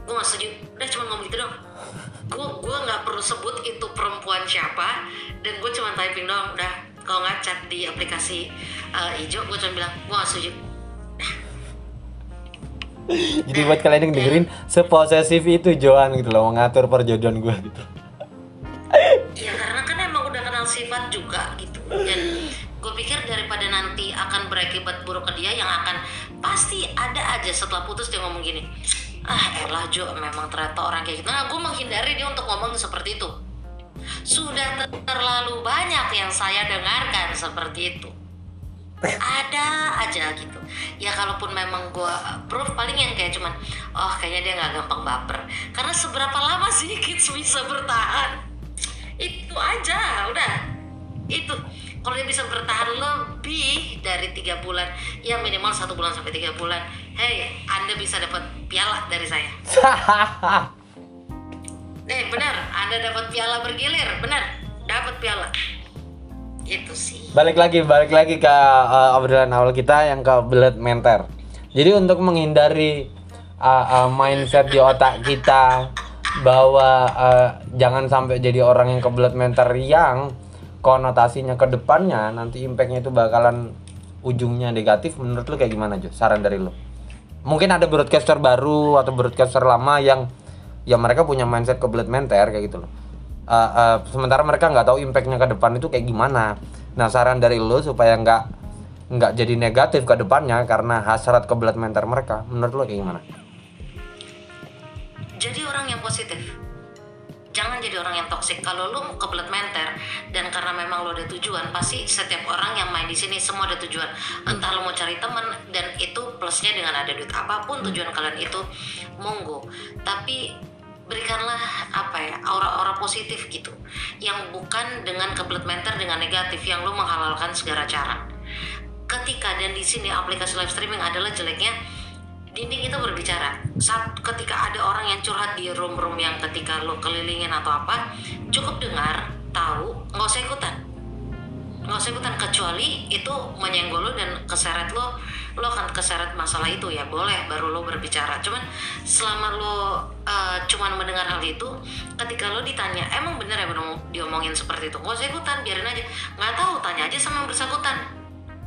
gue gak setuju udah cuma ngomong gitu dong. Gue gue nggak perlu sebut itu perempuan siapa dan gue cuma typing doang udah. Kalau nggak chat di aplikasi eh, hijau gue cuma bilang gue gak setuju Jadi buat kalian yang dengerin Seposesif itu Joan gitu loh Mengatur perjodohan gue gitu. Ya karena kan emang udah kenal sifat juga gitu. Dan gue pikir daripada nanti akan berakibat buruk ke dia Yang akan pasti ada aja setelah putus dia ngomong gini Ah elah Jo memang ternyata orang kayak gitu. Nah gue menghindari dia untuk ngomong seperti itu. Sudah ter- terlalu banyak yang saya dengarkan seperti itu ada aja gitu. Ya kalaupun memang gue approve paling yang kayak cuman oh kayaknya dia nggak gampang baper. Karena seberapa lama sih kids bisa bertahan? Itu aja udah. Itu. Kalau dia bisa bertahan lebih dari tiga bulan ya minimal satu bulan sampai tiga bulan hey anda bisa dapat piala dari saya. Eh benar. Anda dapat piala bergilir benar. Dapat piala itu sih Balik lagi, balik lagi ke uh, obrolan awal kita yang ke belet menter. Jadi untuk menghindari uh, uh, mindset di otak kita bahwa uh, jangan sampai jadi orang yang kebelet menter yang konotasinya ke depannya nanti impactnya itu bakalan ujungnya negatif menurut lu kayak gimana Jo? Saran dari lu? Mungkin ada broadcaster baru atau broadcaster lama yang ya mereka punya mindset kebelet menter kayak gitu loh. Uh, uh, sementara mereka nggak tahu impactnya ke depan itu kayak gimana. Nah saran dari lu supaya nggak nggak jadi negatif ke depannya karena hasrat kebelet menter mereka, menurut lu kayak gimana? jadi orang yang positif jangan jadi orang yang toksik kalau lu kebelet menter dan karena memang lu ada tujuan pasti setiap orang yang main di sini semua ada tujuan entah lu mau cari teman dan itu plusnya dengan ada duit apa pun tujuan kalian itu monggo tapi berikanlah apa ya aura-aura positif gitu yang bukan dengan kebelet menter dengan negatif yang lu menghalalkan segala cara. Ketika dan di sini aplikasi live streaming adalah jeleknya dinding itu berbicara. Saat ketika ada orang yang curhat di room-room yang ketika lo kelilingin atau apa cukup dengar tahu nggak usah ikutan nggak usah ikutan kecuali itu menyenggol lo dan keseret lo lo akan keseret masalah itu ya. Boleh baru lo berbicara. Cuman selama lo uh, cuman mendengar hal itu ketika lo ditanya emang bener ya bener diomongin seperti itu? Nggak usah ikutan biarin aja. Nggak tahu tanya aja sama yang bersangkutan.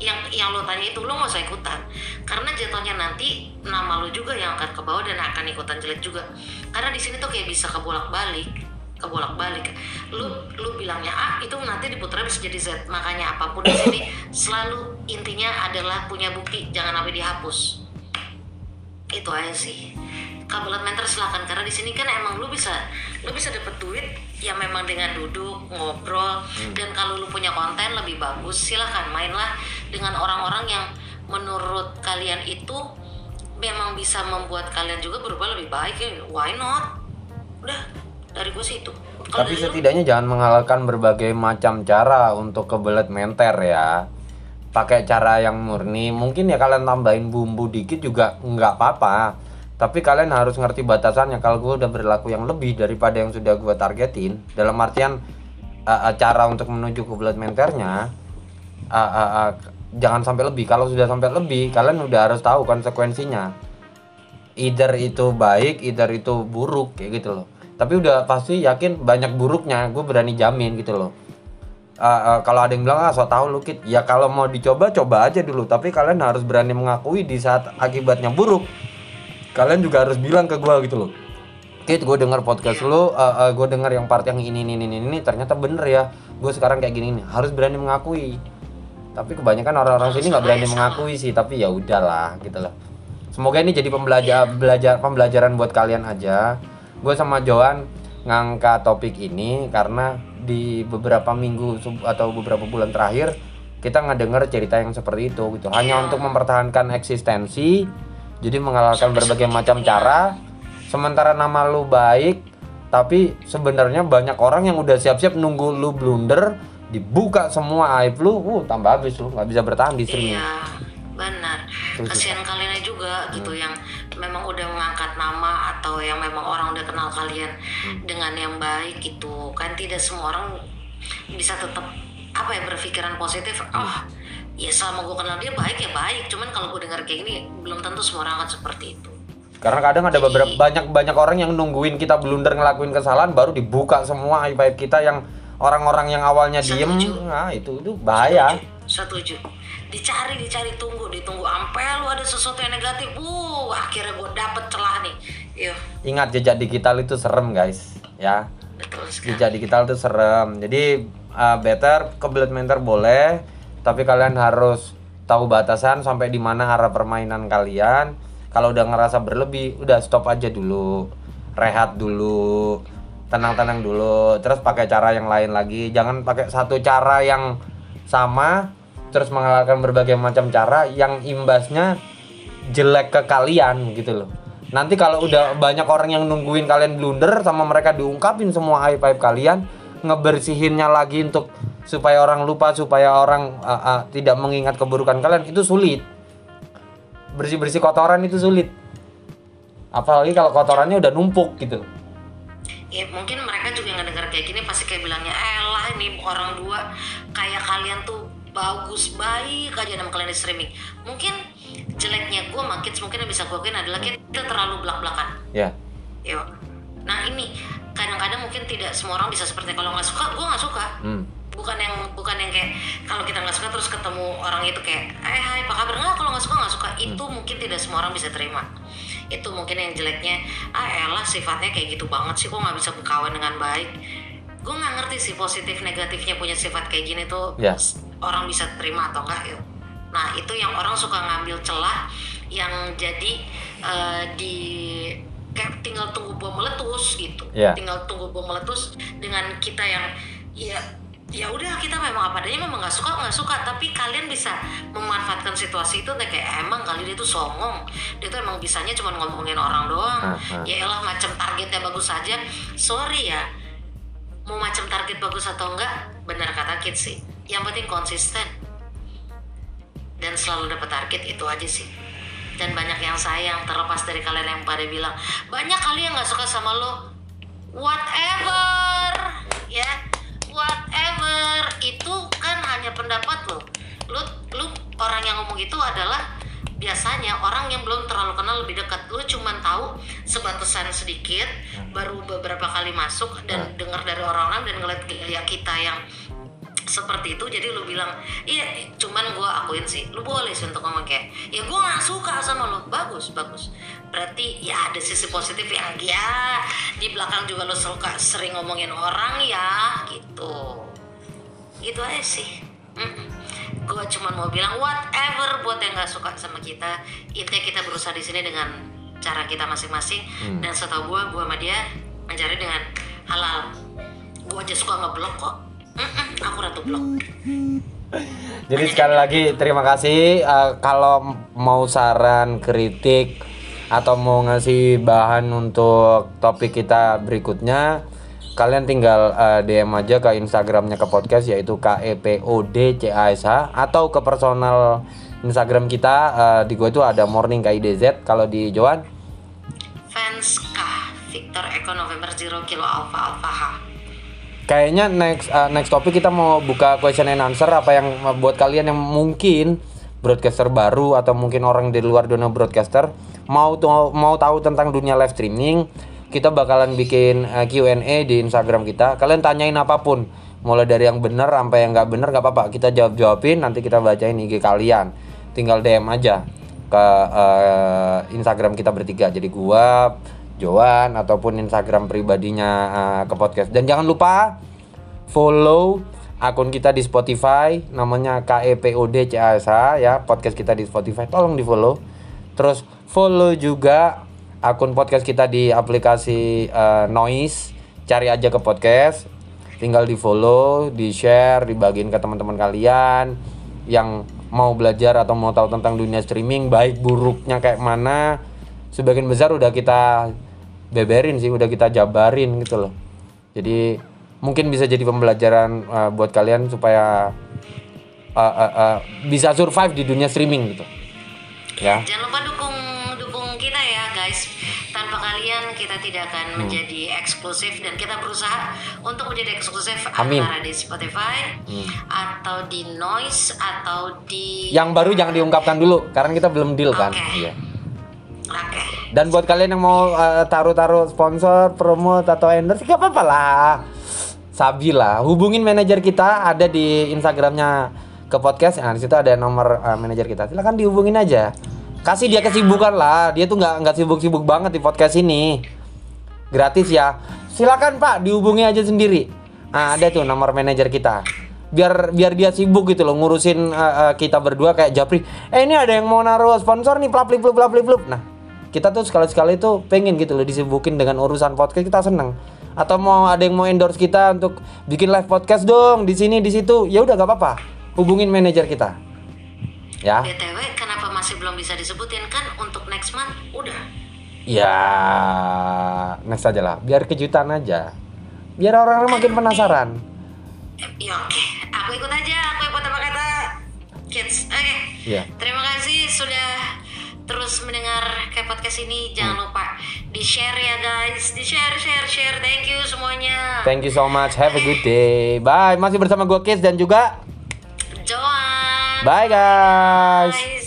Yang yang lo tanya itu lo nggak usah ikutan. Karena jatuhnya nanti nama lo juga yang akan ke bawah dan akan ikutan jelek juga. Karena di sini tuh kayak bisa kebolak balik kebolak balik lu lu bilangnya A itu nanti diputar bisa jadi Z. Makanya apa pun di sini selalu intinya adalah punya bukti jangan sampai dihapus. Itu aja sih. Kabelat mentor silakan. Karena di sini kan emang lu bisa lu bisa dapet duit yang memang dengan duduk ngobrol. Hmm. dan kalau lu punya konten lebih bagus silakan. Mainlah dengan orang-orang yang menurut kalian itu memang bisa membuat kalian juga berubah lebih baik. Ya why not? Udah dari gue sih itu. Kalo tapi setidaknya lu, jangan menghalalkan berbagai macam cara untuk kebelet menter ya. Pakai cara yang murni. Mungkin ya kalian tambahin bumbu dikit juga nggak apa-apa. Tapi kalian harus ngerti batasannya. Kalau gue udah berlaku yang lebih daripada yang sudah gue targetin dalam artian uh, uh, cara untuk menuju ke blood menternya uh, uh, uh, jangan sampai lebih. Kalau sudah sampai lebih kalian udah harus tahu konsekuensinya. Either itu baik either itu buruk kayak gitu loh tapi udah pasti yakin banyak buruknya gue berani jamin gitu loh. Uh, uh, kalau ada yang bilang ah so tau lu kit. Ya kalau mau dicoba coba aja dulu. Tapi kalian harus berani mengakui di saat akibatnya buruk kalian juga harus bilang ke gue gitu loh. Kit gue denger podcast lo, uh, uh, gue denger yang part yang ini ini ini ini ternyata bener ya. Gue sekarang kayak gini nih harus berani mengakui. Tapi kebanyakan orang-orang sini nggak berani mengakui sih tapi ya udahlah gitu loh. Semoga ini jadi pembelajar belajar pembelajaran buat kalian aja gue sama Joan ngangkat topik ini karena di beberapa minggu atau beberapa bulan terakhir kita ngedenger cerita yang seperti itu gitu. Hanya untuk mempertahankan eksistensi jadi mengalahkan berbagai macam cara. Sementara nama lu baik tapi sebenarnya banyak orang yang udah siap-siap nunggu lu blunder dibuka semua aib lu uh tambah habis lu nggak bisa bertahan di sini iya benar kasihan kalian juga hmm. gitu yang memang udah mengangkat nama atau yang memang orang udah kenal kalian hmm. dengan yang baik gitu kan tidak semua orang bisa tetap apa ya berpikiran positif hmm. oh ya selama gue kenal dia baik ya baik cuman kalau gue dengar kayak gini belum tentu semua orang akan seperti itu karena kadang ada beberapa banyak banyak orang yang nungguin kita blunder ngelakuin kesalahan baru dibuka semua aib aib kita yang orang-orang yang awalnya Setuju. diem nah itu itu bahaya Setuju. Setuju. Dicari, dicari, tunggu, ditunggu sampai lu ada sesuatu yang negatif. Uh, akhirnya gue dapet celah nih. Yuk. Ingat jejak digital itu serem, guys. Ya. Betul sekali. Jejak digital itu serem. Jadi uh, better kebelet mentor boleh, tapi kalian harus tahu batasan sampai di mana arah permainan kalian kalau udah ngerasa berlebih udah stop aja dulu rehat dulu tenang-tenang dulu terus pakai cara yang lain lagi jangan pakai satu cara yang sama terus mengalahkan berbagai macam cara yang imbasnya jelek ke kalian gitu loh. Nanti kalau udah banyak orang yang nungguin kalian blunder sama mereka diungkapin semua aib-aib kalian ngebersihinnya lagi untuk supaya orang lupa supaya orang uh, uh, tidak mengingat keburukan kalian itu sulit. Bersih bersih kotoran itu sulit. Apalagi kalau kotorannya udah numpuk gitu. Ya mungkin mereka juga nggak dengar kayak gini pasti kayak bilangnya eh lah ini orang dua kayak kalian tuh bagus baik aja nama kalian di streaming. Mungkin jeleknya gue makin mungkin yang bisa gue adalah kita terlalu belak belakan ya. Yeah. yuk nah ini kadang-kadang mungkin tidak semua orang bisa seperti kalau nggak suka gue nggak suka. Hmm. Bukan yang kayak kalau kita nggak suka terus ketemu orang itu kayak eh hai apa kabar? Nggak kalau nggak suka nggak suka. Itu mungkin tidak semua orang bisa terima. Itu mungkin yang jeleknya ah elah sifatnya kayak gitu banget sih kok nggak bisa berkawan dengan baik. Gue nggak ngerti sih positif negatifnya punya sifat kayak gini tuh. Ya. Orang bisa terima atau enggak yuk nah itu yang orang suka ngambil celah yang jadi eh, di kayak tinggal tunggu bom meletus gitu. Ya. tinggal tunggu bom meletus dengan kita yang ya ya udah kita memang apa adanya memang nggak suka nggak suka. Tapi kalian bisa memanfaatkan situasi itu kayak emang kali dia tuh songong. Dia tuh emang bisanya cuma ngomongin orang doang. Ah, ah. ya elah macam targetnya bagus saja sorry ya mau macam target bagus atau enggak benar kata Kit sih yang penting konsisten. Dan selalu dapat target itu aja sih. Dan banyak yang sayang terlepas dari kalian yang pada bilang banyak kali yang nggak suka sama lo. Whatever ya. Whatever itu kan hanya pendapat lo. Lu lu orang yang ngomong itu adalah biasanya orang yang belum terlalu kenal lebih dekat. Lu cuman tahu sebatasan sedikit baru beberapa kali masuk dan dengar dari orang-orang dan ngeliat ya kita yang seperti itu jadi lu bilang iya cuman gua akuin sih lu boleh sih untuk ngomong kayak ya gua nggak suka sama lu. Bagus bagus. Berarti ya ada sisi positif yang ya. Di belakang juga lu suka sering ngomongin orang ya gitu. Gitu aja sih. Gue cuman mau bilang whatever buat yang nggak suka sama kita intinya kita berusaha di sini dengan cara kita masing-masing. Dan setahu gue gue sama dia mencari dengan halal. Gue aja suka ngeblok kok. Mm-mm, aku ratu blok Jadi sekali lagi terima kasih Eh, kalau mau saran, kritik atau mau ngasih bahan untuk topik kita berikutnya kalian tinggal eh, DM aja ke Instagramnya ke podcast yaitu KEPODCASH atau ke personal Instagram kita eh, di gue itu ada morning KIDZ kalau di Joan fans K Victor Eko November Zero Kilo Alpha Alpha H Kayaknya next uh, next topik kita mau buka question and answer apa yang uh, buat kalian yang mungkin broadcaster baru atau mungkin orang di luar dunia broadcaster mau tuh mau tahu tentang dunia live streaming, kita bakalan bikin uh, Q&A di Instagram kita. Kalian tanyain apa pun, mulai dari yang bener sampai yang nggak bener nggak apa-apa, kita jawab jawabin nanti kita bacain IG kalian. Tinggal DM aja ke uh, Instagram kita bertiga. Jadi gua Joan ataupun Instagram pribadinya uh, ke podcast. Dan jangan lupa follow akun kita di Spotify namanya KEPOD CASH ya. Podcast kita di Spotify tolong di follow terus follow juga akun podcast kita di aplikasi uh, Noise. Cari aja ke podcast tinggal di follow di share dibagiin ke teman-teman kalian yang mau belajar atau mau tahu tentang dunia streaming baik buruknya kayak mana sebagian besar udah kita beberin sih udah kita jabarin gitu loh jadi mungkin bisa jadi pembelajaran uh, buat kalian supaya uh, uh, uh, bisa survive di dunia streaming gitu ya Jangan lupa dukung dukung kita ya guys. Tanpa kalian kita tidak Hmm. akan menjadi eksklusif dan kita berusaha untuk menjadi eksklusif Amin. antara di Spotify atau di Noise atau di yang baru jangan diungkapkan dulu karena kita belum deal kan Oke. Iya. Dan buat kalian yang mau uh, taruh-taruh sponsor promote atau endorse gak apa-apa lah. Sabi hubungin manajer kita ada di Instagramnya ke podcast. Nah di situ ada nomor uh, manajer kita. Silakan dihubungin aja. Kasih dia kesibukan lah. Dia tuh nggak nggak sibuk-sibuk banget di podcast ini. Gratis ya. Silakan pak dihubungi aja sendiri. Nah ada tuh nomor manajer kita. Biar biar dia sibuk gitu loh ngurusin uh, uh, kita berdua kayak Japri. Eh ini ada yang mau naruh sponsor nih. Plap plip plap plip plip. nah kita tuh sekali sekali tuh pengen gitu loh disibukin dengan urusan podcast kita seneng atau mau ada yang mau endorse kita untuk bikin live podcast dong di sini di situ ya udah gak apa-apa hubungin manajer kita ya BTW kenapa masih belum bisa disebutin kan untuk next month udah. Ya, next aja lah. Biar kejutan aja. Biar orang-orang makin penasaran. Eh, Ya oke, aku ikut aja, aku ikut apa kata kids. Oke. Iya. Terima kasih sudah terus mendengar kayak podcast ini. Jangan Hmm. lupa di share ya guys, di share share share. Thank you semuanya. Thank you so much. Have a good day. Bye. Masih bersama gue Kids dan juga Joan. bye guys. Guys.